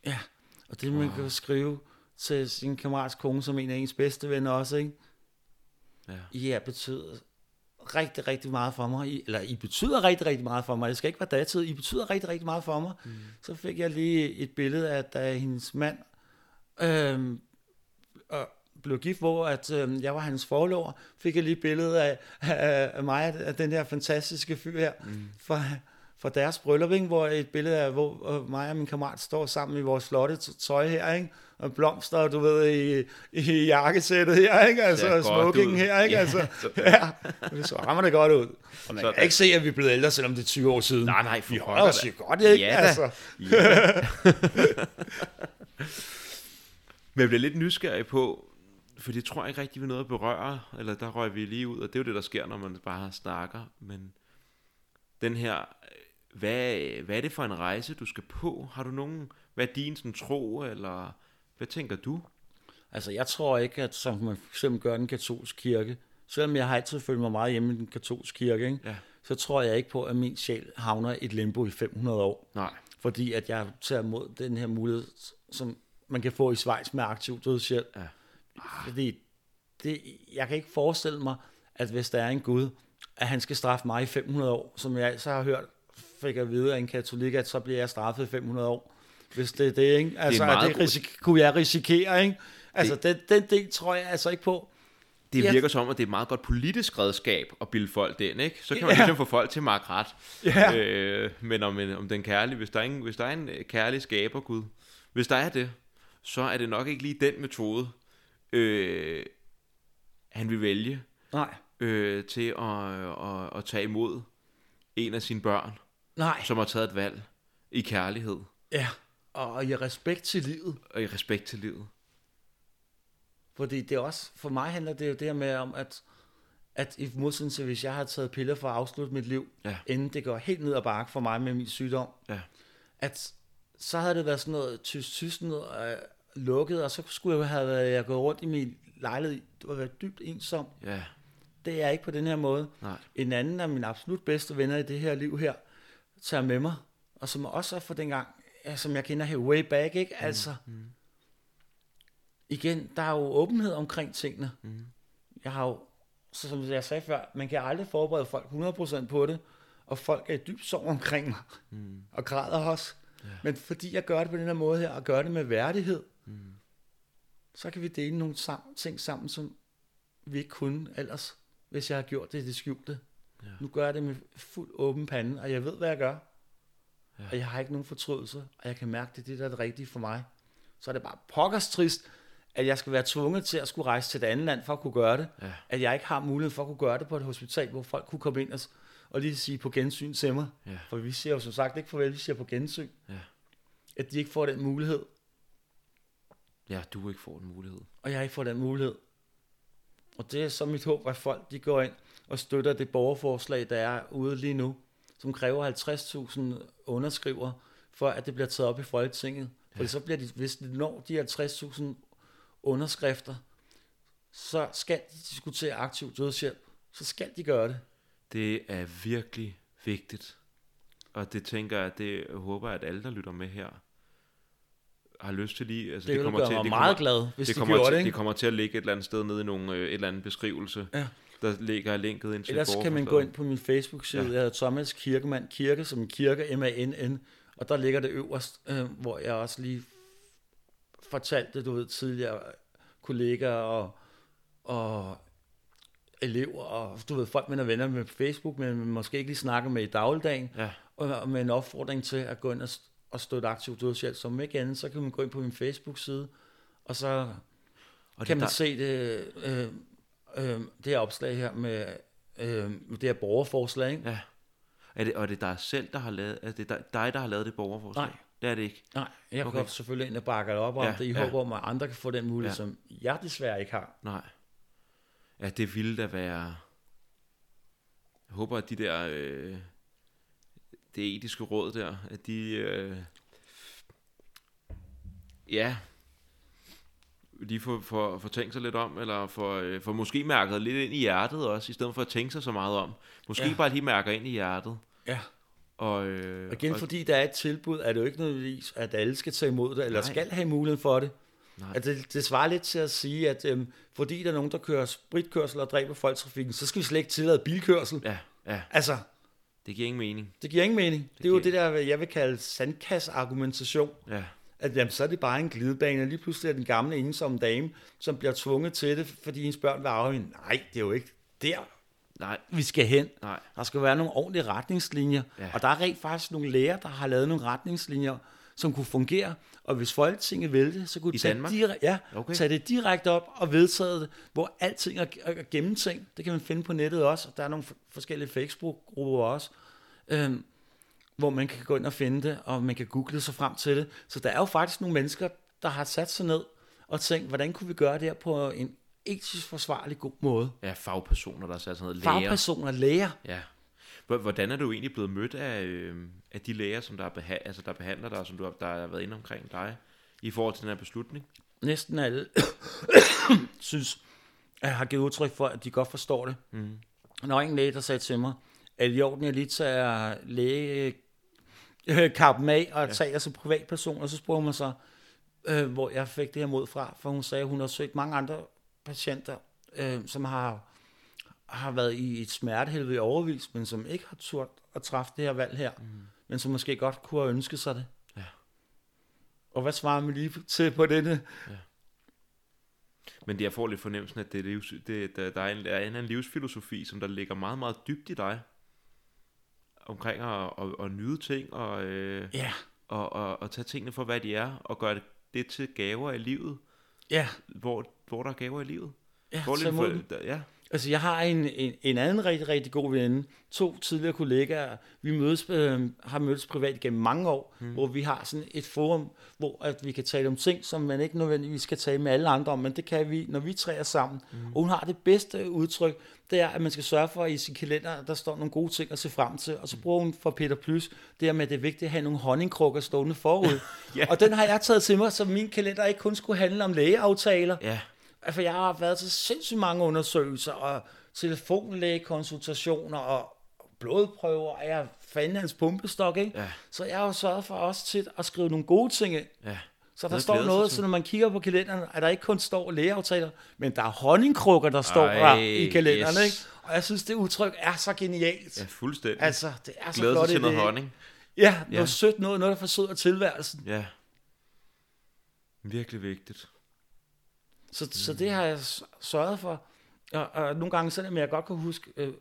ja. Og det, man kan skrive til sin kammerats kone, som en af ens bedste venner også, ikke? Ja. I har betydet rigtig, rigtig meget for mig. I, eller I betyder rigtig, rigtig meget for mig. Det skal ikke være datid. I betyder rigtig, rigtig meget for mig. Mm. Så fik jeg lige et billede af, da hendes mand øhm, og blev gift, hvor at, øhm, jeg var hans forlover. Fik jeg lige et billede af, af, af mig, af den her fantastiske fyr her, mm. fra, fra deres bryllup, ikke? hvor et billede af, hvor mig og min kammerat står sammen i vores flotte tøj her, ikke? og blomster, du ved, i, i jakkesættet her, ikke? altså godt smokingen her, ikke? Ja, altså, ja, det så rammer det godt ud. Og man Sådan. kan ikke se, at vi er blevet ældre, selvom det er 20 år siden. Nej, nej, for vi holder os jo godt, ikke? Ja da. altså. Men jeg bliver lidt nysgerrig på, for det tror jeg ikke rigtig, vi nåede at berøre, eller der røg vi lige ud, og det er jo det, der sker, når man bare snakker, men den her, hvad, hvad er det for en rejse, du skal på? Har du nogen, hvad er din sådan, tro, eller hvad tænker du? Altså, jeg tror ikke, at som man eksempel gør den katolske kirke, selvom jeg har altid følt mig meget hjemme i den katolske kirke, ikke? Ja. så tror jeg ikke på, at min sjæl havner et limbo i 500 år. Nej, Fordi at jeg tager imod den her mulighed, som man kan få i Schweiz med aktiv dødshjælp. Ja. Fordi det, jeg kan ikke forestille mig, at hvis der er en Gud, at han skal straffe mig i 500 år, som jeg altså har hørt, fik at vide af en katolik, at så bliver jeg straffet i 500 år. Hvis det er det, ikke? Altså, meget det risik- kunne jeg risikere, ikke? Altså, den, den del tror jeg altså ikke på. det Ja. virker som, at det er et meget godt politisk redskab at bilde folk det ind, ikke? Så kan man Ja. ligesom få folk til mark ret. Ja. Øh, men om, en, om den kærlige, hvis der, er en, hvis der er en øh, kærlig skaber Gud, hvis der er det, så er det nok ikke lige den metode, øh, han vil vælge Nej, øh, til at, at, at tage imod en af sine børn, nej, som har taget et valg i kærlighed ja. Og i respekt til livet. og i respekt til livet. Fordi det er også, for mig handler det jo det her med om, at, at i modsætning til, hvis jeg har taget piller for at afslutte mit liv, Ja. inden det går helt ned ad bakke for mig med min sygdom, Ja. at så havde det været sådan noget tysk noget øh, lukket, og så skulle jeg have været, jeg gået rundt i min lejlighed, det var været dybt ensom. Ja, Det er jeg ikke på den her måde. nej. En anden af mine absolut bedste venner i det her liv her, tager med mig og som også er for dengang, ja, som jeg kender her way back, ikke? Altså, mm. igen, der er jo åbenhed omkring tingene. Mm. Jeg har jo, så som jeg sagde før, man kan aldrig forberede folk 100% på det, og folk er i dyb sorg omkring mig, Mm. og græder også. Ja. Men fordi jeg gør det på den her måde her, og gør det med værdighed, Mm. så kan vi dele nogle sam- ting sammen, som vi ikke kunne ellers, hvis jeg har gjort det i det skjulte. Ja. Nu gør jeg det med fuld åben pande, og jeg ved, hvad jeg gør. Ja. Og jeg har ikke nogen fortrydelse, og jeg kan mærke, det er det, der er det rigtige for mig. Så er det bare pokkers trist, at jeg skal være tvunget til at skulle rejse til et andet land for at kunne gøre det. Ja. At jeg ikke har mulighed for at kunne gøre det på et hospital, hvor folk kunne komme ind og, og lige sige på gensyn til mig. Ja. For vi siger jo som sagt ikke farvel, vi siger på gensyn. Ja. At de ikke får den mulighed, ja, du ikke får en mulighed. og jeg ikke får den mulighed. Og det er så mit håb, at folk de går ind og støtter det borgerforslag, der er ude lige nu, som kræver 50.000 underskriver, for at det bliver taget op i Folketinget. For så bliver de, hvis de når de 50.000 underskrifter, så skal de diskutere aktiv dødshjælp. Så skal de gøre det. Det er virkelig vigtigt. Og det tænker jeg, det jeg håber at alle, der lytter med her, har lyst til lige... Altså, Det, det gøre mig det meget kommer, glad, hvis det de kommer gjorde til, det. det Ikke? kommer til at ligge et eller andet sted nede i nogle, øh, et eller andet beskrivelse. Ja. Der ligger linket ind til Ellers kan man gå ind på min Facebook-side. Ja. Jeg hedder Thomas Kirkemand Kirke, som kirke, M-A-N-N. Og der ligger det øverst, øh, hvor jeg også lige fortalte, du ved, tidligere kollegaer og, og elever, og du ved, folk, man er venner med på Facebook, men man måske ikke lige snakker med i dagligdagen, Ja, og, med en opfordring til at gå ind og, og støtte aktiv dødshjælp. Som ikke andet, så kan man gå ind på min Facebook-side, og så og kan det, man der, se det, øh, øh, det her opslag her med, øh, det her borgerforslag, ikke? Ja. Er det, og er det dig selv, der har lavet... Er det dig, der har lavet det borgerforslag? Nej. Det er det ikke. Nej, jeg Okay. går selvfølgelig ind og bakker det op om Ja, det, i ja. håb om, at andre kan få den mulighed, ja. som jeg desværre ikke har. Nej. Ja, det ville da være... Jeg håber, at de der... Øh, det etiske råd der, at de... Øh, ja, lige får, får, får tænkt sig lidt om, eller får, øh, får måske mærket lidt ind i hjertet også, i stedet for at tænke sig så meget om. Måske ja. Bare lige mærker ind i hjertet. Ja. Og, øh, Og igen, og, fordi der er et tilbud, er det jo ikke nødvendigvis, at alle skal tage imod det, eller Nej. Skal have muligheden for det. Nej. At det, det svarer lidt til at sige, at øhm, fordi der er nogen, der kører spritkørsel og dræber folk i trafikken, så skal vi slet ikke tillade bilkørsel. Ja, ja, Altså, det giver ingen mening. det giver ingen mening. Det, det er jo det der, jeg vil kalde sandkasse-argumentation. Ja, At jamen, så er det bare en glidebane, og lige pludselig er den gamle ensomme dame, som bliver tvunget til det, fordi hendes børn vil arve hende. Nej, det er jo ikke der, nej, vi skal hen. nej. Der skal være nogle ordentlige retningslinjer, Ja. og der er rent faktisk nogle læger, der har lavet nogle retningslinjer, som kunne fungere, og hvis Folketinget ville det, så kunne I de tage, Danmark? dire- ja, Okay. tage det direkte op og vedtage det, hvor alting er, er gennemtænkt. Det kan man finde på nettet også, og der er nogle forskellige Facebook-grupper også, øhm, hvor man kan gå ind og finde det, og man kan google sig frem til det. Så der er jo faktisk nogle mennesker, der har sat sig ned og tænkt, hvordan kunne vi gøre det her på en etisk forsvarlig god måde. Ja, fagpersoner, der er sat sådan noget læger. Fagpersoner, læger, Ja. Hvor- Hvordan er du egentlig blevet mødt af, øh, af de læger, som der, er beha- altså, der behandler dig, og som du har, der har været inde omkring dig, i forhold til den her beslutning? næsten alle synes, at jeg har givet udtryk for, at de godt forstår det. Mm. Der var en læge, der sagde til mig, at i orden, jeg lige tager læge øh, kappen af og ja. jeg som privatperson, og så spurgte mig så, øh, hvor jeg fik det her mod fra, for hun sagde, at hun har søgt mange andre patienter, øh, som har, har været i et smertehelvede i overvis, men som ikke har turt at træffe det her valg her, mm. men som måske godt kunne have ønsket sig det. Ja. Og hvad svarer man lige til på denne? Men det, jeg får lidt fornemmelsen, at det er livs, det, der, der er en, der er en, livsfilosofi, som der ligger meget, meget dybt i dig, omkring at, at, at nyde ting, og, øh, Ja, og, og, og tage tingene for, hvad de er, og gøre det, det til gaver i livet, ja, hvor, hvor der er gaver i livet. ja, Hvor lidt for, der, ja, Altså, jeg har en, en, en anden rigtig, rigtig god ven, to tidligere kollegaer, vi mødes, øh, har mødtes privat gennem mange år, mm. hvor vi har sådan et forum, hvor at vi kan tale om ting, som man ikke nødvendigvis skal tale med alle andre om, men det kan vi, når vi træer sammen. Mm. Og hun har det bedste udtryk, det er, at man skal sørge for, at i sin kalender, der står nogle gode ting at se frem til, og så bruger hun for Peter Plus, det her med, at det er vigtigt at have nogle honningkrukker stående forud. Ja. Og den har jeg taget til mig, så min kalender ikke kun skulle handle om lægeaftaler, ja, Altså, jeg har været til sindssygt mange undersøgelser og telefonlægekonsultationer og blodprøver, og jeg fandt hans pumpestok, ikke? Ja. Så jeg har jo sørget for også tit at skrive nogle gode ting ind. Ja. Så der står noget, til. så når man kigger på kalenderen, at der ikke kun står lægeaftaler, men der er honningkrukker, der står Ej, der i kalenderen, yes. ikke? Og jeg synes, det udtryk er så genialt. Ja, fuldstændig. Altså, det er så Glæde flot. til det- noget honning. Ja, noget Ja. sødt noget, noget der forsøger tilværelsen. Ja. Virkelig vigtigt. Så, mm. så det har jeg sørget for. Og, og nogle gange, selvom jeg godt kan huske, øh,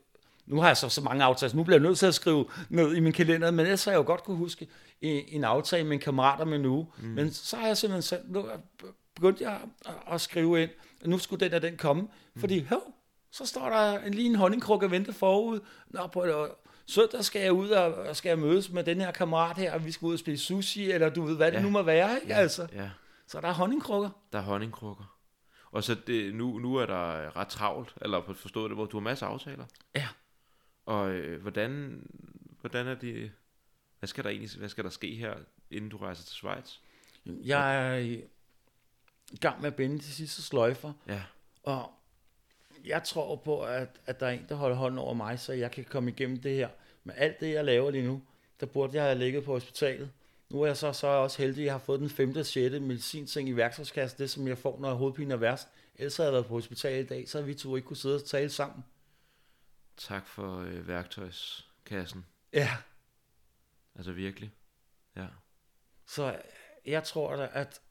nu har jeg så, så mange aftaler, så nu bliver jeg nødt til at skrive ned i min kalender, men ellers har jeg jo godt kunne huske en, en aftale med en kammerat om en uge. Mm. Men så har jeg simpelthen selv, nu begyndt jeg at, at skrive ind, nu skulle den og den komme, mm. fordi hov, så står der en, lige en honningkrukke og venter forud. Nå, på et, søndag skal jeg ud og, og skal jeg mødes med den her kammerat her, og vi skal ud og spise sushi, eller du ved, hvad det Ja. nu må være, ikke? Ja. Altså, Ja. så der er honningkrukker. Der er honningkrukker. Og så det, nu, nu er der ret travlt, eller på forstået det, hvor du har masser af aftaler. Ja. Og øh, hvordan, hvordan er det, hvad skal der egentlig, hvad skal der ske her, inden du rejser til Schweiz? Jeg er i gang med at binde de sidste sløjfer, Ja, og jeg tror på, at, at der er en, der holder hånden over mig, så jeg kan komme igennem det her. Med alt det, jeg laver lige nu, der burde jeg have ligget på hospitalet. Nu er jeg så, så er jeg også heldig, at jeg har fået den 5. og 6. medicinting i værktøjskassen, det som jeg får, når hovedpinen er værst. Ellers havde jeg været på hospitalet i dag, så havde vi to ikke kunne sidde og tale sammen. tak for øh, værktøjskassen. Ja. Altså virkelig. Ja. Så jeg tror da, at,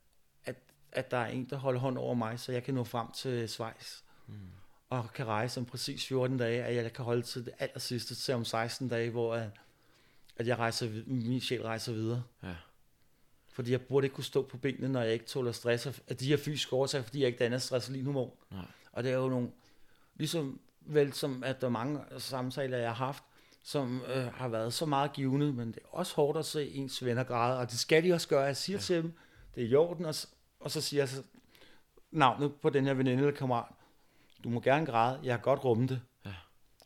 at, at der er en, der holder hånd over mig, så jeg kan nå frem til Schweiz. Mm. Og kan rejse om præcis 14 dage, at jeg kan holde til det aller sidste, til om 16 dage, hvor at, at jeg rejser, min sjæl rejser videre. Ja. Fordi jeg burde ikke kunne stå på benene, når jeg ikke tåler stress af de her fysiske årsager, fordi jeg ikke danner stressolinhormon. Nej. Og det er jo nogle, ligesom vel som at der er mange samtaler, jeg har haft, som øh, har været så meget givende, men det er også hårdt at se ens venner græde, og det skal de også gøre. Jeg siger ja. til dem, det er i orden, og, og så siger jeg så navnet på den her veninde eller kammerat. Du må gerne græde, jeg har godt rummet det. Ja.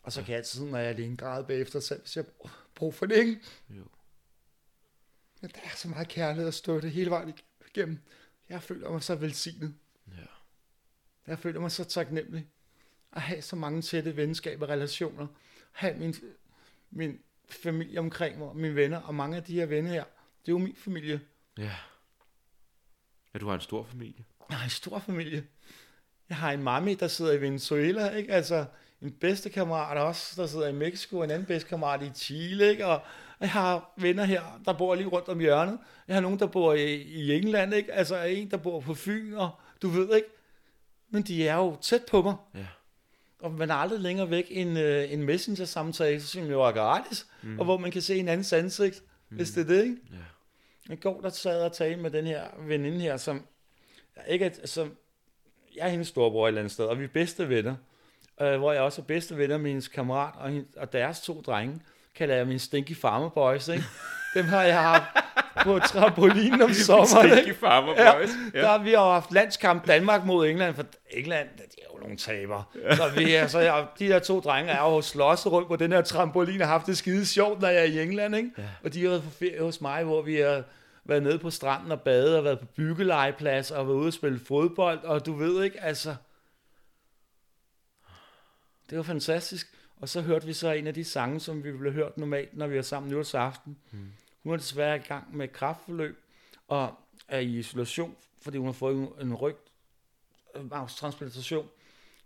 Og så kan jeg altid, når jeg er alene, græde bagefter selv, hvis jeg brug for det, ikke? Jo. Men der er så meget kærlighed at støtte hele vejen igennem. Jeg føler mig så velsignet. Ja. Jeg føler mig så taknemmelig at have så mange tætte venskaber og relationer. Have min, min familie omkring mig, mine venner, og mange af de her venner her, det er jo min familie. Ja. Ja, du har en stor familie. Jeg har en stor familie. Jeg har en mami, der sidder i Venezuela, ikke? Altså, en bedste kammerat også, der sidder i Mexico, en anden bedste kammerat i Chile, ikke? Og jeg har venner her, der bor lige rundt om hjørnet. Jeg har nogen, der bor i, i England, ikke? Altså, en, der bor på Fyn, og du ved ikke. Men de er jo tæt på mig. Ja. Og man er aldrig længere væk end øh, en messenger-samtale, som jo er gratis, mm. og hvor man kan se en andens ansigt, mm. hvis det er det, ikke? Ja. I går der sad og talte med den her veninde her, som ikke er, som, jeg er hendes storebror et eller andet sted, og vi er bedste venner. Øh, hvor jeg også er bedste venner med hendes kammerat, og, hende, og deres to drenge, kalder jeg mine stinky farmer boys, ikke? Dem har jeg haft på trampolinen om sommeren, ikke? farmer Ja, der har vi har jo haft landskamp Danmark mod England, for England, de er jo nogle taber. Så vi er, så jeg, de der to drenge er jo slåsset rundt på den her trampolin og haft det skide sjovt, når jeg er i England, ikke? Ja. Og de har været på ferie hos mig, hvor vi har været nede på stranden og badet, og været på byggelegeplads, og været ude og spille fodbold, og du ved ikke, altså... Det var fantastisk. Og så hørte vi så en af de sange, som vi ville hørt normalt, når vi er sammen nytårsaften. Mm. Hun er desværre i gang med et kraftforløb, og er i isolation, fordi hun har fået en, ryg transplantation.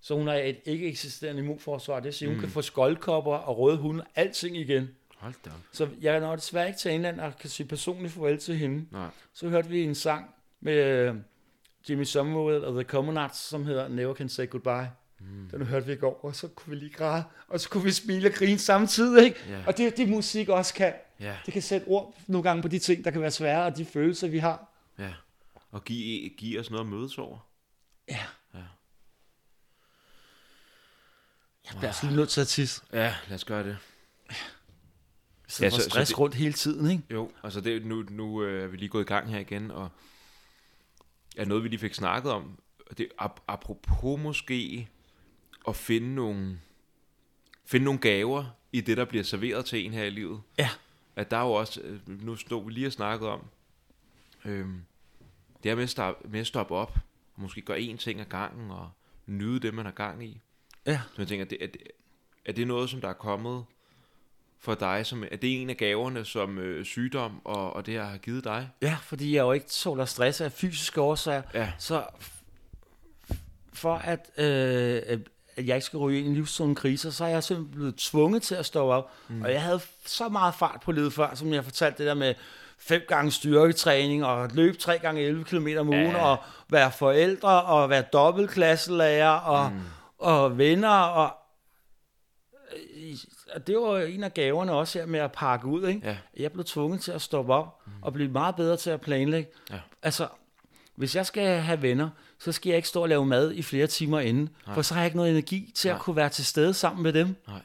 Så hun har et ikke eksisterende immunforsvar. Det siger, mm. hun kan få skoldkopper og røde hunde, alting igen. Hold da. Så jeg når desværre ikke til England og kan sige personligt farvel til hende. Nej. Så hørte vi en sang med øh, Jimmy Somerville og The Commonards, som hedder Never Can Say Goodbye. Mm. Den hørte vi i går, og så kunne vi lige græde, og så kunne vi smile og grine samtidig, ikke? Ja. Og det er det, musik også kan. Ja. Det kan sætte ord nogle gange på de ting, der kan være svære, og de følelser, vi har. Ja. Og give, give os noget at mødes over. Ja. Ja. Jeg bliver altså lige nødt til at tisse. Ja, lad os gøre det. Så, Ja, ja, så- så, så stress det- rundt hele tiden, ikke? Jo, altså det, nu, nu øh, er vi lige gået i gang her igen, og er noget, vi lige fik snakket om. Det, ap- apropos måske at finde nogle, finde nogle gaver i det, der bliver serveret til en her i livet. Ja. At der er jo også, øh, nu stod vi lige og snakket om, øhm, det her med at, stoppe, med at stoppe op, og måske gøre én ting ad gangen, og nyde det, man har gang i. Ja. Så jeg tænker, det, er, det, er det noget, som der er kommet for dig? Som, er det en af gaverne, som øh, sygdom og, og det her har givet dig? Ja, fordi jeg jo ikke tåler stress af fysiske årsager. Ja. Så for at, øh, at jeg ikke skal ryge ind i livszone kriser, så er jeg simpelthen blevet tvunget til at stå op. Mm. Og jeg havde så meget fart på livet før, som jeg fortalte det der med fem gange styrketræning, og løbe tre gange 11 km om ugen, Ja. og være forældre, og være dobbeltklasselærer, og, mm. og venner, og og det var en af gaverne også her med at pakke ud, ikke? Ja. Jeg blev tvunget til at stoppe op mm. og blive meget bedre til at planlægge. Ja. Altså, hvis jeg skal have venner, så skal jeg ikke stå og lave mad i flere timer inden, Nej. for så har jeg ikke noget energi til Nej. at kunne være til stede sammen med dem. Nej.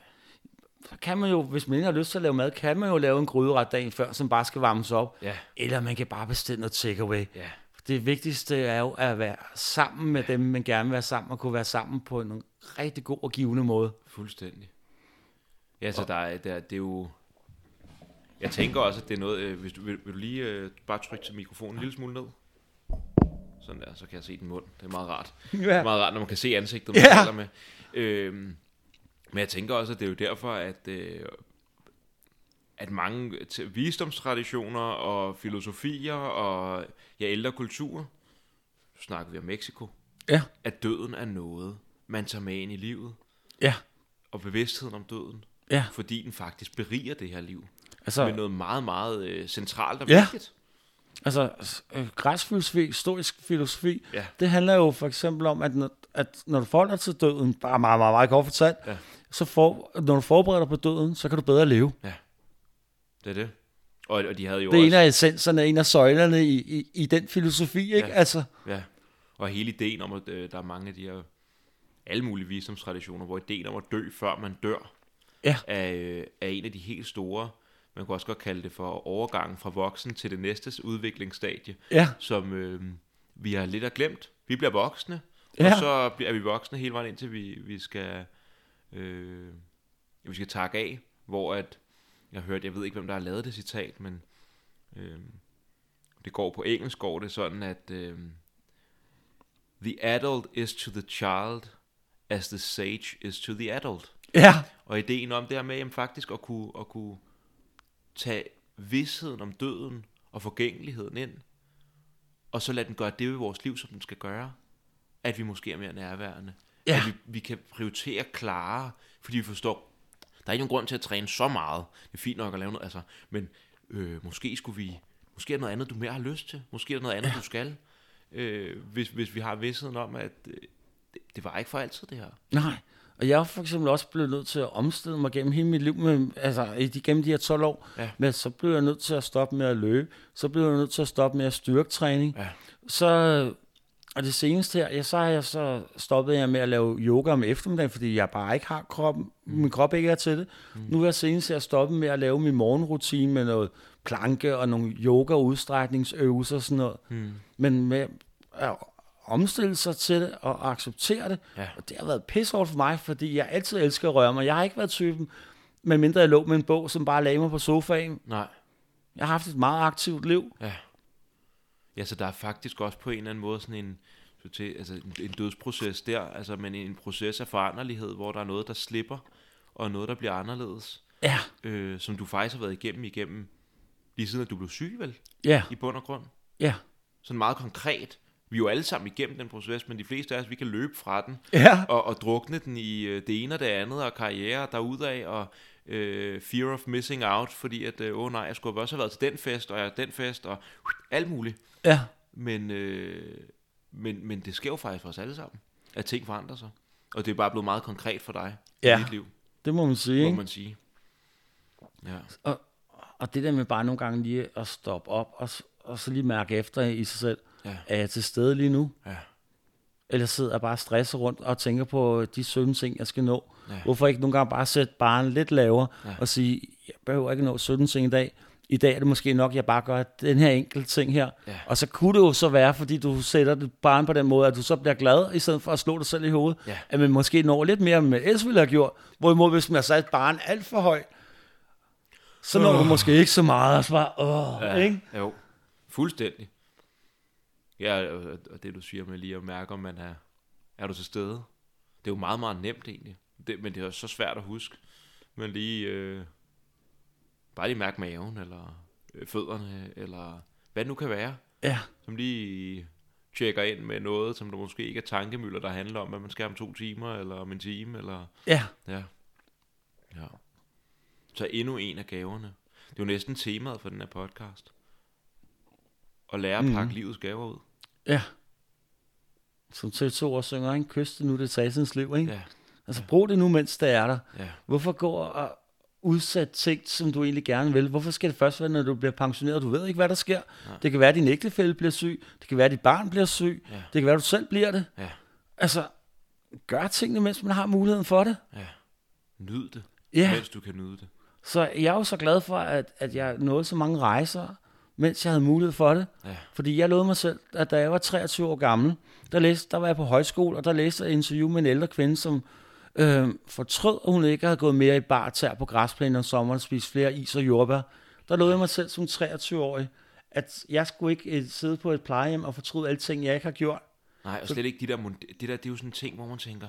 Så kan man jo, hvis man ikke har lyst til at lave mad, kan man jo lave en gryderet dagen før, som bare skal varmes op. Ja. Eller man kan bare bestille noget takeaway. Ja. Det vigtigste er jo at være sammen med dem, man gerne vil være sammen, og kunne være sammen på en rigtig god og givende måde. Fuldstændig. Ja, så der er, der, det er jo... Jeg tænker også, at det er noget... Øh, hvis du, vil, vil du lige øh, bare trykke til mikrofonen en lille smule ned? Sådan der, så kan jeg se din mund. Det er meget rart. Det er Ja. meget rart, når man kan se ansigtet, man Ja. taler med. Øhm, men jeg tænker også, at det er jo derfor, at, øh, at mange visdomstraditioner og filosofier og ja, ældre kulturer, nu snakker vi om Mexico, Ja. at døden er noget, man tager med ind i livet, Ja. og bevidstheden om døden, Ja. fordi den faktisk beriger det her liv. Altså, Med noget meget, meget øh, centralt og Ja. vigtigt. Altså, øh, græsk filosofi, stoisk filosofi, Ja. det handler jo for eksempel om, at når, at når du forholder til døden, bare meget, meget, meget kort fortalt, Ja. så for, når du forbereder dig på døden, så kan du bedre leve. Det er det. Og, og de havde jo Det er en også... af essenserne, en af søjlerne i, i, i den filosofi, ikke? Ja. Altså, Ja, og hele ideen om, at øh, der er mange af de her alle mulige visdomstraditioner, hvor ideen om at dø, før man dør, Ja. er, øh, er en af de helt store, man kunne også godt kalde det for overgangen fra voksen til det næste udviklingsstadie, ja, som øh, vi har lidt af glemt. Vi bliver voksne, Ja. og så er vi voksne hele vejen indtil vi, vi skal øh, vi skal takke af, hvor at, jeg har hørt, jeg ved ikke, hvem der har lavet det citat, men øh, det går på engelsk, går det sådan, at øh, The adult is to the child, as the sage is to the adult. ja, Og ideen om det her med jamen, faktisk at kunne, at kunne tage vidsheden om døden og forgængeligheden ind, og så lade den gøre det ved vores liv, som den skal gøre. At vi måske er mere nærværende. Ja. At vi, vi kan prioritere klarere, fordi vi forstår, der er ikke nogen grund til at træne så meget. Det er fint nok at lave noget, altså, men øh, måske skulle vi, måske er der noget andet, du mere har lyst til. Måske er der noget andet, ja. du skal. Øh, hvis, hvis vi har vidsheden om, at øh, det, det var ikke for altid det her. nej. Og jeg er for eksempel også blevet nødt til at omstille mig gennem hele mit liv, med, altså gennem de her 12 år. Ja. Men så blev jeg nødt til at stoppe med at løbe. Så blev jeg nødt til at stoppe med at styrketræning. Ja. Så, og det seneste her, ja, så har jeg så stoppet jeg med at lave yoga om eftermiddagen, fordi jeg bare ikke har kroppen, mm. min krop ikke er til det. Mm. Nu er jeg senest her stoppet med at lave min morgenrutine med noget planke og nogle yoga udstrækningsøvelser og sådan noget. Hmm. Men med omstille sig til det og acceptere det, Ja. og det har været pissehårdt for mig, fordi jeg altid elsker at røre mig. Jeg har ikke været typen, medmindre jeg lå med en bog, som bare lagde mig på sofaen. Nej. Jeg har haft et meget aktivt liv. Ja. Ja, så der er faktisk også på en eller anden måde sådan en, til, altså en, en dødsproces der, altså men en proces af foranderlighed, hvor der er noget, der slipper, og noget, der bliver anderledes, Ja, øh, som du faktisk har været igennem igennem, lige siden at du blev syg, vel, ja, i bund og grund. ja. Sådan meget konkret. Vi er jo alle sammen igennem den proces, men de fleste af os, vi kan løbe fra den, Ja, og, og drukne den i øh, det ene og det andet, og karriere derudaf, og øh, fear of missing out, fordi at, øh, åh nej, jeg skulle også have været til den fest, og jeg den fest, og alt muligt. ja. Men, øh, men, men det sker jo faktisk for os alle sammen, at ting forandrer sig. Og det er bare blevet meget konkret for dig Ja. i dit liv, Det må man sige, må man sige. Ja, Og, og det der med bare nogle gange lige at stoppe op, og, og så lige mærke efter i sig selv, ja, er jeg til stede lige nu? ja, Eller sidder jeg bare stresset rundt og tænker på de 17 ting, jeg skal nå? Ja. Hvorfor ikke nogle gange bare sætte barnen lidt lavere Ja. og sige, jeg behøver ikke nå 17 ting i dag. I dag er det måske nok, at jeg bare gør den her enkelte ting her. Ja. Og så kunne det jo så være, fordi du sætter det barn på den måde, at du så bliver glad, i stedet for at slå dig selv i hovedet. Ja. At man måske når lidt mere, end man ellers ville have gjort. Hvorimod, hvis man har sat barn alt for højt, så når du måske ikke så meget, og så bare, åh, ja. ikke? Jo, fuldstændig. Ja, og det du siger med lige at mærke, om man er, er du til stede. Det er jo meget, meget nemt egentlig. Det, men det er så svært at huske. Men lige, øh, bare lige mærke maven, eller øh, fødderne, eller hvad det nu kan være, Ja, som lige tjekker ind med noget, som der måske ikke er tankemøller, der handler om, at man skal om to timer, eller om en time, eller... ja, Ja. Ja. Så endnu en af gaverne. Det er jo næsten temaet for den her podcast. At lære at pakke mm. livets gaver ud. ja. Som TV2 også synger, ikke? Kys det nu, det sin liv, ikke? Ja, Altså brug det nu, mens det er der. ja, Hvorfor gå og udsætte ting, som du egentlig gerne vil? Hvorfor skal det først være, når du bliver pensioneret? Du ved ikke, hvad der sker. Nej. Det kan være, at din ægtefælle bliver syg. Det kan være, at dit barn bliver syg. Ja. Det kan være, at du selv bliver det. ja, Altså, gør tingene, mens man har muligheden for det. ja. Nyd det, Ja, mens du kan nyde det. så jeg er jo så glad for, at, at jeg nåede så mange rejser, mens jeg havde mulighed for det. Ja, Fordi jeg lovede mig selv, at da jeg var 23 år gammel, der, læste, der var jeg på højskole, og der læste jeg et interview med en ældre kvinde, som øh, fortrød, at hun ikke havde gået mere i bar tær på græsplænen om sommeren og spist flere is og jordbær. Der lovede jeg mig selv som 23-årig, at jeg skulle ikke øh, sidde på et plejehjem og fortryde alle ting, jeg ikke har gjort. Nej, og slet ikke de der, det der, det er jo sådan en ting, hvor man tænker,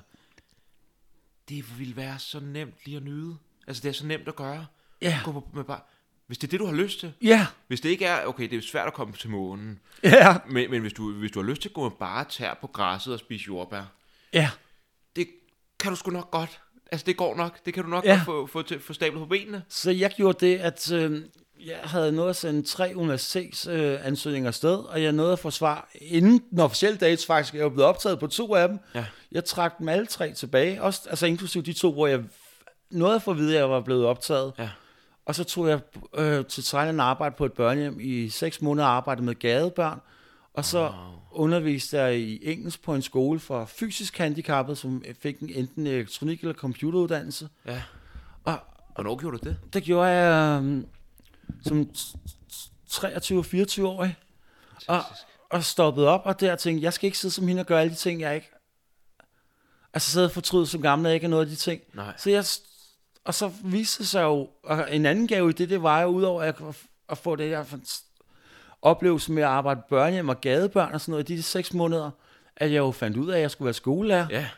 det ville være så nemt lige at nyde. Altså, det er så nemt at gøre. Ja, Gå på, med bare, hvis det er det, du har lyst til. ja, Hvis det ikke er, okay, det er svært at komme til månen, ja, men, men hvis, du, hvis du har lyst til at gå med bare tær på græsset og spise jordbær, ja, det kan du sgu nok godt. Altså, det går nok. Det kan du nok Ja. godt få, få, til, få stablet på benene. Så jeg gjorde det, at øh, jeg havde nået at sende tre universitetsansøgninger øh, ansøgninger afsted, og jeg nåede at få svar inden den officielle dato faktisk. Jeg var blevet optaget på to af dem. Ja. Jeg trak dem alle tre tilbage, også, altså inklusive de to, hvor jeg nåede at få at vide, at jeg var blevet optaget. Ja. Og så tog jeg øh, til Thailand og arbejdede på et børnehjem i seks måneder og arbejdede med gadebørn. Og så wow. underviste jeg i engelsk på en skole for fysisk handicappede, som fik en enten elektronik- eller computeruddannelse. Ja. Og, Hvornår gjorde du det? det gjorde jeg øhm, som 23-24-årig. Og, og stoppede op, og der tænkte, jeg skal ikke sidde som hende og gøre alle de ting, jeg ikke... Altså sidde og fortryde som gammel, jeg ikke er noget af de ting. Nej. Så jeg, og så viste det sig jo, og en anden gave i det, det var jo udover at, at få det her oplevelse med at arbejde børnehjem og gadebørn og sådan noget i de seks måneder, at jeg jo fandt ud af, at jeg skulle være skolelærer. Ja.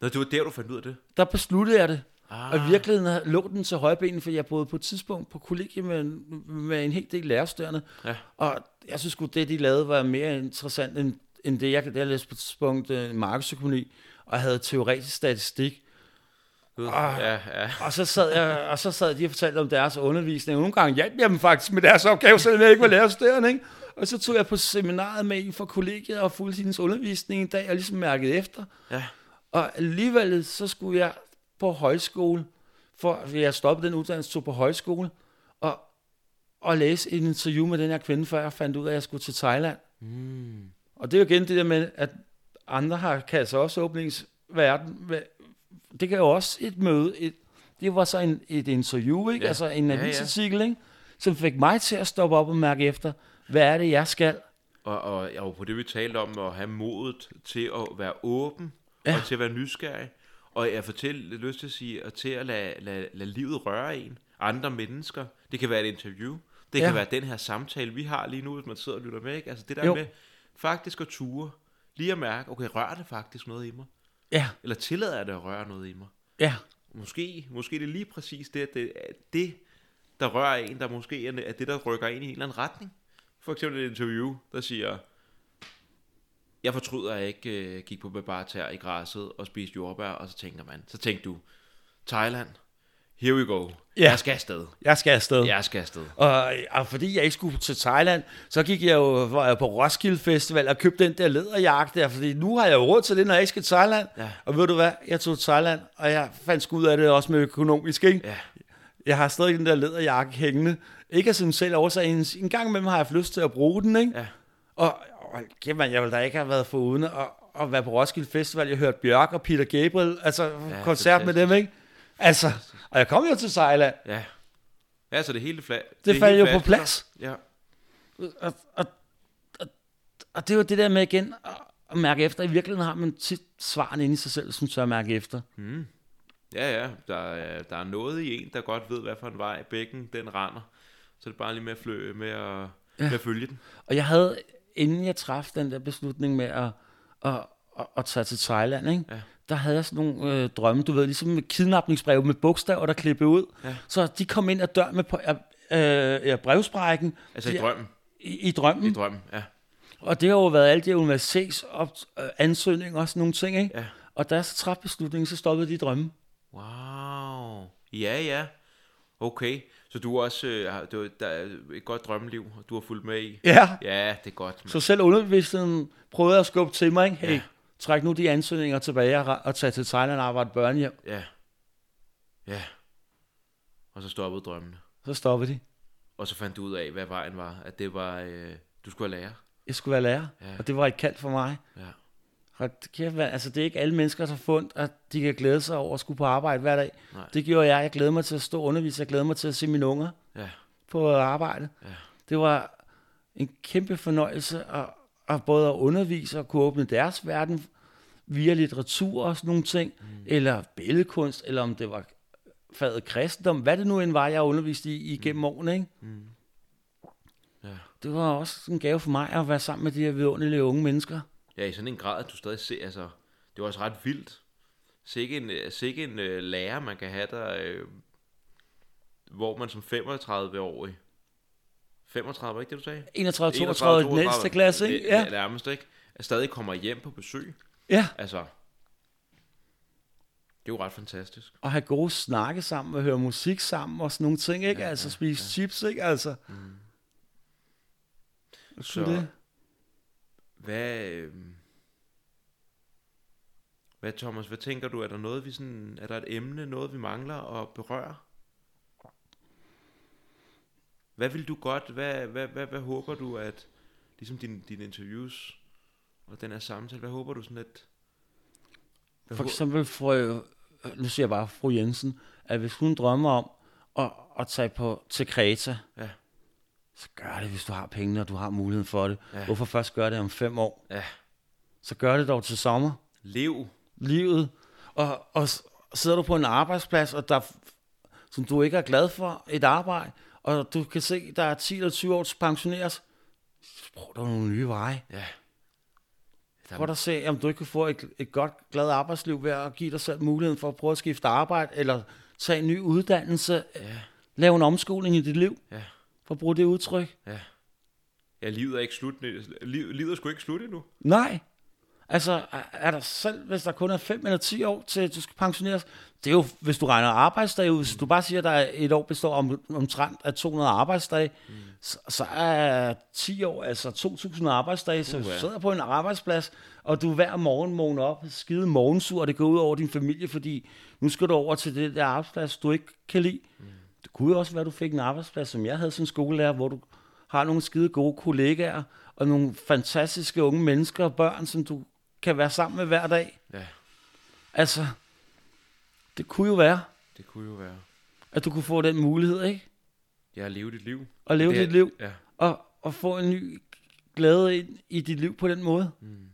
Nå, det var der, du fandt ud af det. Der besluttede jeg det. Ah. Og i virkeligheden lå den til højbenen, for jeg boede på et tidspunkt på kollegie med, med en hel del lærerstuderende. Ja. Og jeg synes godt det, de lavede, var mere interessant end, end det, jeg, jeg læste på et tidspunkt øh, markedsøkonomi, og havde teoretisk statistik. Ah. Ja, ja. Og så sad, jeg, og så sad de og fortalte om deres undervisning, og nogle gange hjalp jeg dem faktisk med deres opgave, selvom jeg ikke var lærerstuderende. Ikke? Og så tog jeg på seminaret med en fra kollegiet og fulgte hendes undervisning en dag, og ligesom mærkede efter. Ja. Og alligevel så skulle jeg på højskole, for jeg stoppede den uddannelse, tog på højskole, og, og læse et interview med den her kvinde, før jeg fandt ud af, at jeg skulle til Thailand. Mm. Og det er jo igen det der med, at andre har kan altså også åbningsverden. Det kan jo også et møde. Et, det var så en, et interview, ikke? Ja. altså en Ja, ja. avisartikel, ikke? som fik mig til at stoppe op og mærke efter, hvad er det, jeg skal? Og, og, og på det, vi talte om, at have modet til at være åben, Ja. ja. og til at være nysgerrig. Og jeg fortæller lyst til at sige, at til at lade, lade, lade livet røre en. Andre mennesker. Det kan være et interview. Det Ja. kan være den her samtale, vi har lige nu, hvis man sidder og lytter med. Ikke? Altså det der jo. med faktisk at ture. Lige at mærke, okay, rører det faktisk noget i mig? Ja, Eller tillader jeg det at røre noget i mig? ja, Måske, måske det er lige præcis det, at det, at det, der rører en, der måske er, er det, der rykker ind i en eller anden retning. For eksempel et interview, der siger, jeg fortryder, at jeg ikke øh, gik på barbartær i græsset og spiste jordbær, og så tænker man, så tænkte du, Thailand, here we go. Ja. Jeg skal afsted. jeg skal afsted. Jeg skal afsted. Og, og fordi jeg ikke skulle til Thailand, så gik jeg jo var jeg på Roskilde Festival og købte den der læderjakke der, fordi nu har jeg jo råd til det, når jeg ikke skal til Thailand. Ja. Og ved du hvad, jeg tog til Thailand, og jeg fandt sgu ud af det også med økonomisk, ikke? Ja. Jeg har stadig den der læderjakke hængende. Ikke af sådan selv årsag, en, en gang imellem har jeg haft lyst til at bruge den, ikke? Ja. Og, og kæft man, jeg vil da ikke have været foruden at, at være på Roskilde Festival. Jeg hørte Bjørk og Peter Gabriel, altså ja, koncert med dem, ikke? Altså, og jeg kom jo til Thailand. Ja. Ja, så det hele fla- Det er faldt jo på plads. Ja. Og, og, og, og det var det der med igen at, at mærke efter. I virkeligheden har man tit svaren inde i sig selv, som tør at mærke efter. Mm. Ja, ja. Der er, der er noget i en, der godt ved, hvad for en vej bækken den render. Så det er bare lige med at, flø, med at, ja. med at følge den. Og jeg havde, inden jeg traf den der beslutning med at, at, at, at tage til Thailand, ikke? Ja. Der havde jeg sådan nogle øh, drømme, du ved, ligesom med kidnapningsbrev med bogstaver, der klippede ud. Ja. Så de kom ind ad døren med øh, øh, brevsprækken Altså i de- drømmen. i, i drømmen. I drømmen, ja. Og det har jo været alle de universitetsansøgninger og sådan nogle ting, ikke? Ja. Og da jeg så træffede beslutningen, så stoppede de drømme. Wow. Ja, ja. Okay. Så du også øh, du, der er et godt drømmeliv, du har fulgt med i. Ja. Ja, det er godt. Så selv underbevidstheden prøvede at skubbe til mig, ikke? Hey, Ja. Træk nu de ansøgninger tilbage og, tag til Thailand og arbejde børnehjem. Ja. Ja. Og så stoppede drømmene. Så stoppede de. Og så fandt du ud af, hvad vejen var. At det var, øh, du skulle have lærer. Jeg skulle være lærer, Ja. og det var et kald for mig. Ja. Kan være, altså det er ikke alle mennesker, der har fundet, at de kan glæde sig over at skulle på arbejde hver dag. Nej. Det gjorde jeg. Jeg glæder mig til at stå og undervise. Jeg glæder mig til at se mine unger Ja. på arbejde. Ja. Det var en kæmpe fornøjelse at, at både at undervise og kunne åbne deres verden via litteratur og sådan nogle ting, mm. eller billedkunst, eller om det var faget kristendom, hvad det nu end var, jeg underviste i igennem årene. Ikke? Mm. Ja. Det var også en gave for mig at være sammen med de her vidunderlige unge mennesker. Ja, i sådan en grad, at du stadig ser, altså, det er også ret vildt. Sikke en, øh, sikke en uh, lærer, man kan have der, øh, hvor man som 35-årig, 35, var ikke det, du sagde? 31, 32, næste klasse, ikke? Ja. Nærmest, ikke? At stadig kommer hjem på besøg. ja. Altså, det er jo ret fantastisk. Og have gode snakke sammen og høre musik sammen og sådan nogle ting, ikke? Ja, altså spise ja. chips, ikke? Altså. Mm. Så Så- det. Hvad, øh, hvad Thomas, hvad tænker du, er der noget, vi sådan, er der et emne, noget vi mangler at berøre? Hvad vil du godt, hvad, hvad, hvad, hvad håber du, at, ligesom dine din interviews og den her samtale, hvad håber du sådan, at... Hvad For eksempel fru, nu siger jeg bare fru Jensen, at hvis hun drømmer om at, at tage på, til Kreta, Ja. så gør det, hvis du har pengene, og du har muligheden for det. Ja. Hvorfor først gøre det om fem år? Ja. Så gør det dog til sommer. Lev. Livet. Og, og sidder du på en arbejdsplads, og der, som du ikke er glad for, et arbejde, og du kan se, der er 10 eller 20 år til pensioneres, så prøv dog nogle nye veje. Ja. Der, Prøv at se, om du ikke kan få et, et godt, glad arbejdsliv ved at give dig selv muligheden for at prøve at skifte arbejde, eller tage en ny uddannelse, ja, lave en omskoling i dit liv, ja, for at bruge det udtryk. ja. Ja, livet er ikke slut. Livet, livet er sgu ikke slut endnu. Nej. Altså, er- er der selv, hvis der kun er 5 eller 10 år til, du skal pensioneres, det er jo, hvis du regner arbejdsdage ud, hvis du bare siger, at der er et år består om, omtrent af 200 arbejdsdage, mm. så, så er 10 år, altså 2.000 arbejdsdage, så Uha. du sidder på en arbejdsplads, og du hver morgen vågner op, skide morgensur, og det går ud over din familie, fordi nu skal du over til det der arbejdsplads, du ikke kan lide. Mm. Det kunne jo også være, at du fik en arbejdsplads, som jeg havde som skolelærer, hvor du har nogle skide gode kollegaer, og nogle fantastiske unge mennesker og børn, som du kan være sammen med hver dag. Ja, Altså, det kunne jo være, det kunne jo være. at du kunne få den mulighed, ikke? Jeg har levet dit liv. At leve Det dit liv, Ja. og, og få en ny glæde ind i dit liv på den måde. Mm.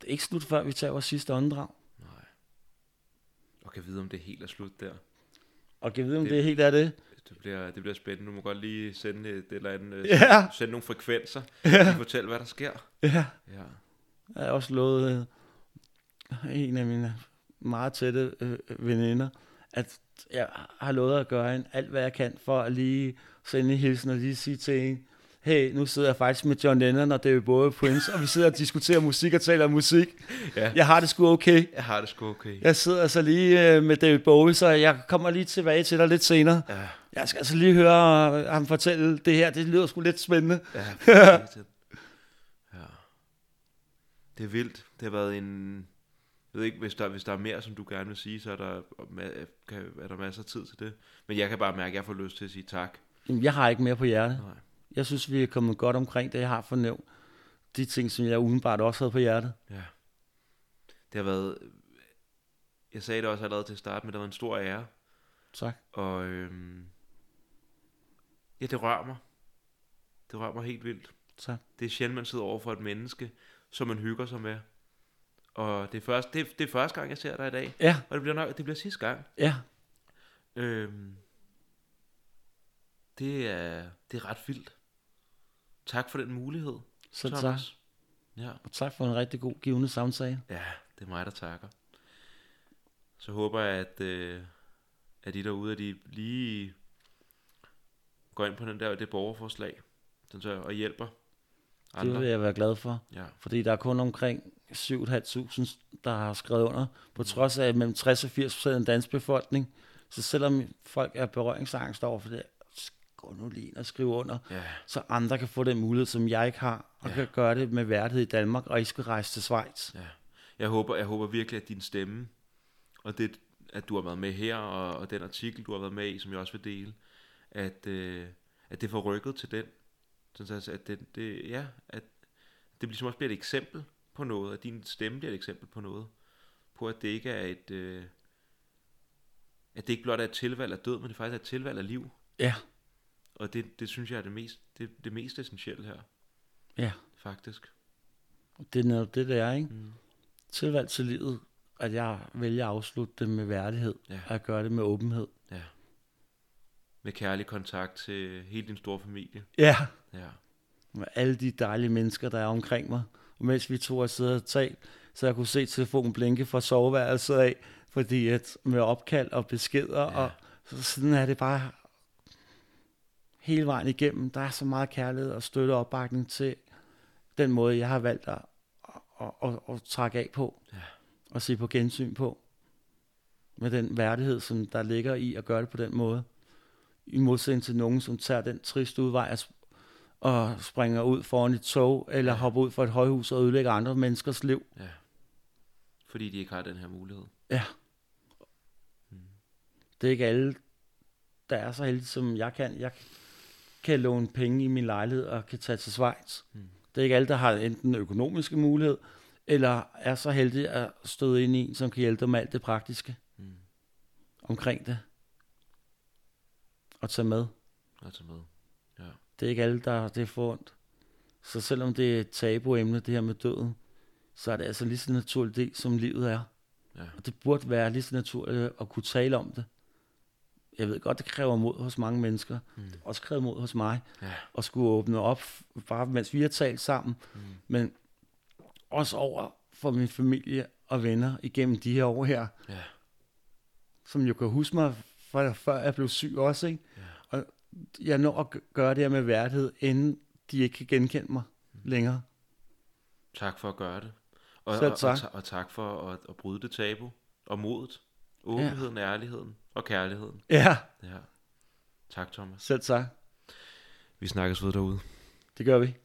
Det er ikke slut, før vi tager vores sidste åndedrag. Nej. Og kan vide, om det helt er slut der. Og kan vide, om det, det helt er det. Det bliver, det bliver spændende. Du må godt lige sende et eller andet, øh, Ja. sende nogle frekvenser. Ja. Fortæl, hvad der sker. Ja. Ja. Jeg har også lovet øh, en af mine meget tætte øh, veninder, at jeg har lovet at gøre en, alt, hvad jeg kan, for at lige sende en hilsen og lige sige til en, hey, nu sidder jeg faktisk med John Lennon og David Bowie Prince, og vi sidder og diskuterer musik og taler om musik. ja. Jeg har det sgu okay. Jeg har det sgu okay. Jeg sidder altså lige øh, med David Bowie, så jeg kommer lige tilbage til dig lidt senere. Ja. Jeg skal altså lige høre øh, ham fortælle det her. Det lyder sgu lidt spændende. Ja. ja. Det er vildt. Det har været en... Jeg ved ikke, hvis der, hvis der er mere, som du gerne vil sige, så er der, er der masser af tid til det. Men jeg kan bare mærke, at jeg får lyst til at sige tak. Jamen, Jeg har ikke mere på hjertet. Nej. Jeg synes, vi er kommet godt omkring det, jeg har fornævnt. De ting, som jeg udenbart også havde på hjertet. Ja. Det har været... Jeg sagde det også allerede til start, men det var en stor ære. Tak. Og øhm, ja, det rører mig. Det rører mig helt vildt. Tak. Det er sjældent, man sidder over for et menneske, som man hygger sig med. Og det er, først, det, er- det er første gang, jeg ser dig i dag. Ja, Og det bliver, nok, det bliver sidste gang. ja. Øhm, det, er, det er ret vildt. Tak for den mulighed, Selv tak. Thomas. Ja. Og tak for en rigtig god givende samtale. ja, det er mig, der takker. Så håber jeg, at, øh, at de derude, at de lige går ind på den der, det borgerforslag, den så, og hjælper Det andre. vil jeg være glad for. Ja, Fordi der er kun omkring 7.500, der har skrevet under. På trods af at mellem 60 og 80 procent af den danske befolkning. Så selvom folk er berøringsangst over for det, så gå nu lige ind og skrive under. ja, Så andre kan få den mulighed, som jeg ikke har. Og Ja. kan gøre det med værdighed i Danmark, og ikke skal rejse til Schweiz. ja. Jeg håber, jeg håber virkelig, at din stemme, og det, at du har været med her, og, og den artikel, du har været med i, som jeg også vil dele, at, øh, at det får rykket til den. Sådan altså, at det, det, ja, at det ligesom også bliver et eksempel på noget, at din stemme bliver et eksempel på noget. På at det ikke er et, øh, at det ikke blot er et tilvalg af død, men det faktisk er et tilvalg af liv. Ja, Og det, det synes jeg er det mest, det, det mest essentielle her, ja. faktisk. Det er netop det, det er, ikke? Mm. Tilvalg til livet, at jeg vælger at afslutte det med værdighed. Ja. Og at gøre det med åbenhed. Ja. Med kærlig kontakt til hele din store familie. Ja. Ja. med alle de dejlige mennesker, der er omkring mig. Og mens vi to har siddet og talt, så jeg kunne se telefonen blinke fra soveværelset af, fordi at med opkald og beskeder, ja. og så sådan er det bare hele vejen igennem. Der er så meget kærlighed og støtte og opbakning til den måde, jeg har valgt at, at, at, at, at trække af på, Ja. og se på gensyn på, med den værdighed, som der ligger i at gøre det på den måde. I modsætning til nogen, som tager den triste udvej at og springer ud foran et tog, eller hopper ud fra et højhus og ødelægger andre menneskers liv. Ja. Fordi de ikke har den her mulighed. Ja. Det er ikke alle, der er så heldige, som jeg kan. Jeg kan låne penge i min lejlighed og kan tage til Schweiz. Mm. Det er ikke alle, der har enten økonomiske mulighed, eller er så heldige at støde ind i en, som kan hjælpe dem med alt det praktiske Mm. omkring det. Og tage med. Altså med. Ja. Det er ikke alle, der det er for ondt. Så selvom det er et tabuemne, det her med døden, så er det altså lige så naturligt det, som livet er. Ja. Og det burde være lige så naturligt at kunne tale om det. Jeg ved godt, det kræver mod hos mange mennesker. Mm. Det også kræver mod hos mig. Ja. At skulle åbne op, bare mens vi har talt sammen. Mm. Men også over for min familie og venner igennem de her år her. Ja. Som jo kan huske mig, fra før jeg blev syg også. Ikke? Ja. Og jeg når at gø- gøre det her med værdighed, inden de ikke kan genkende mig længere. Tak for at gøre det. Og, Selv og, og, tak. ta- og tak for at, at bryde det tabu. Og modet. Åbenheden, ja. ærligheden og kærligheden. Ja, Ja. Tak, Thomas. selv tak. Vi snakkes ved derude. Det gør vi.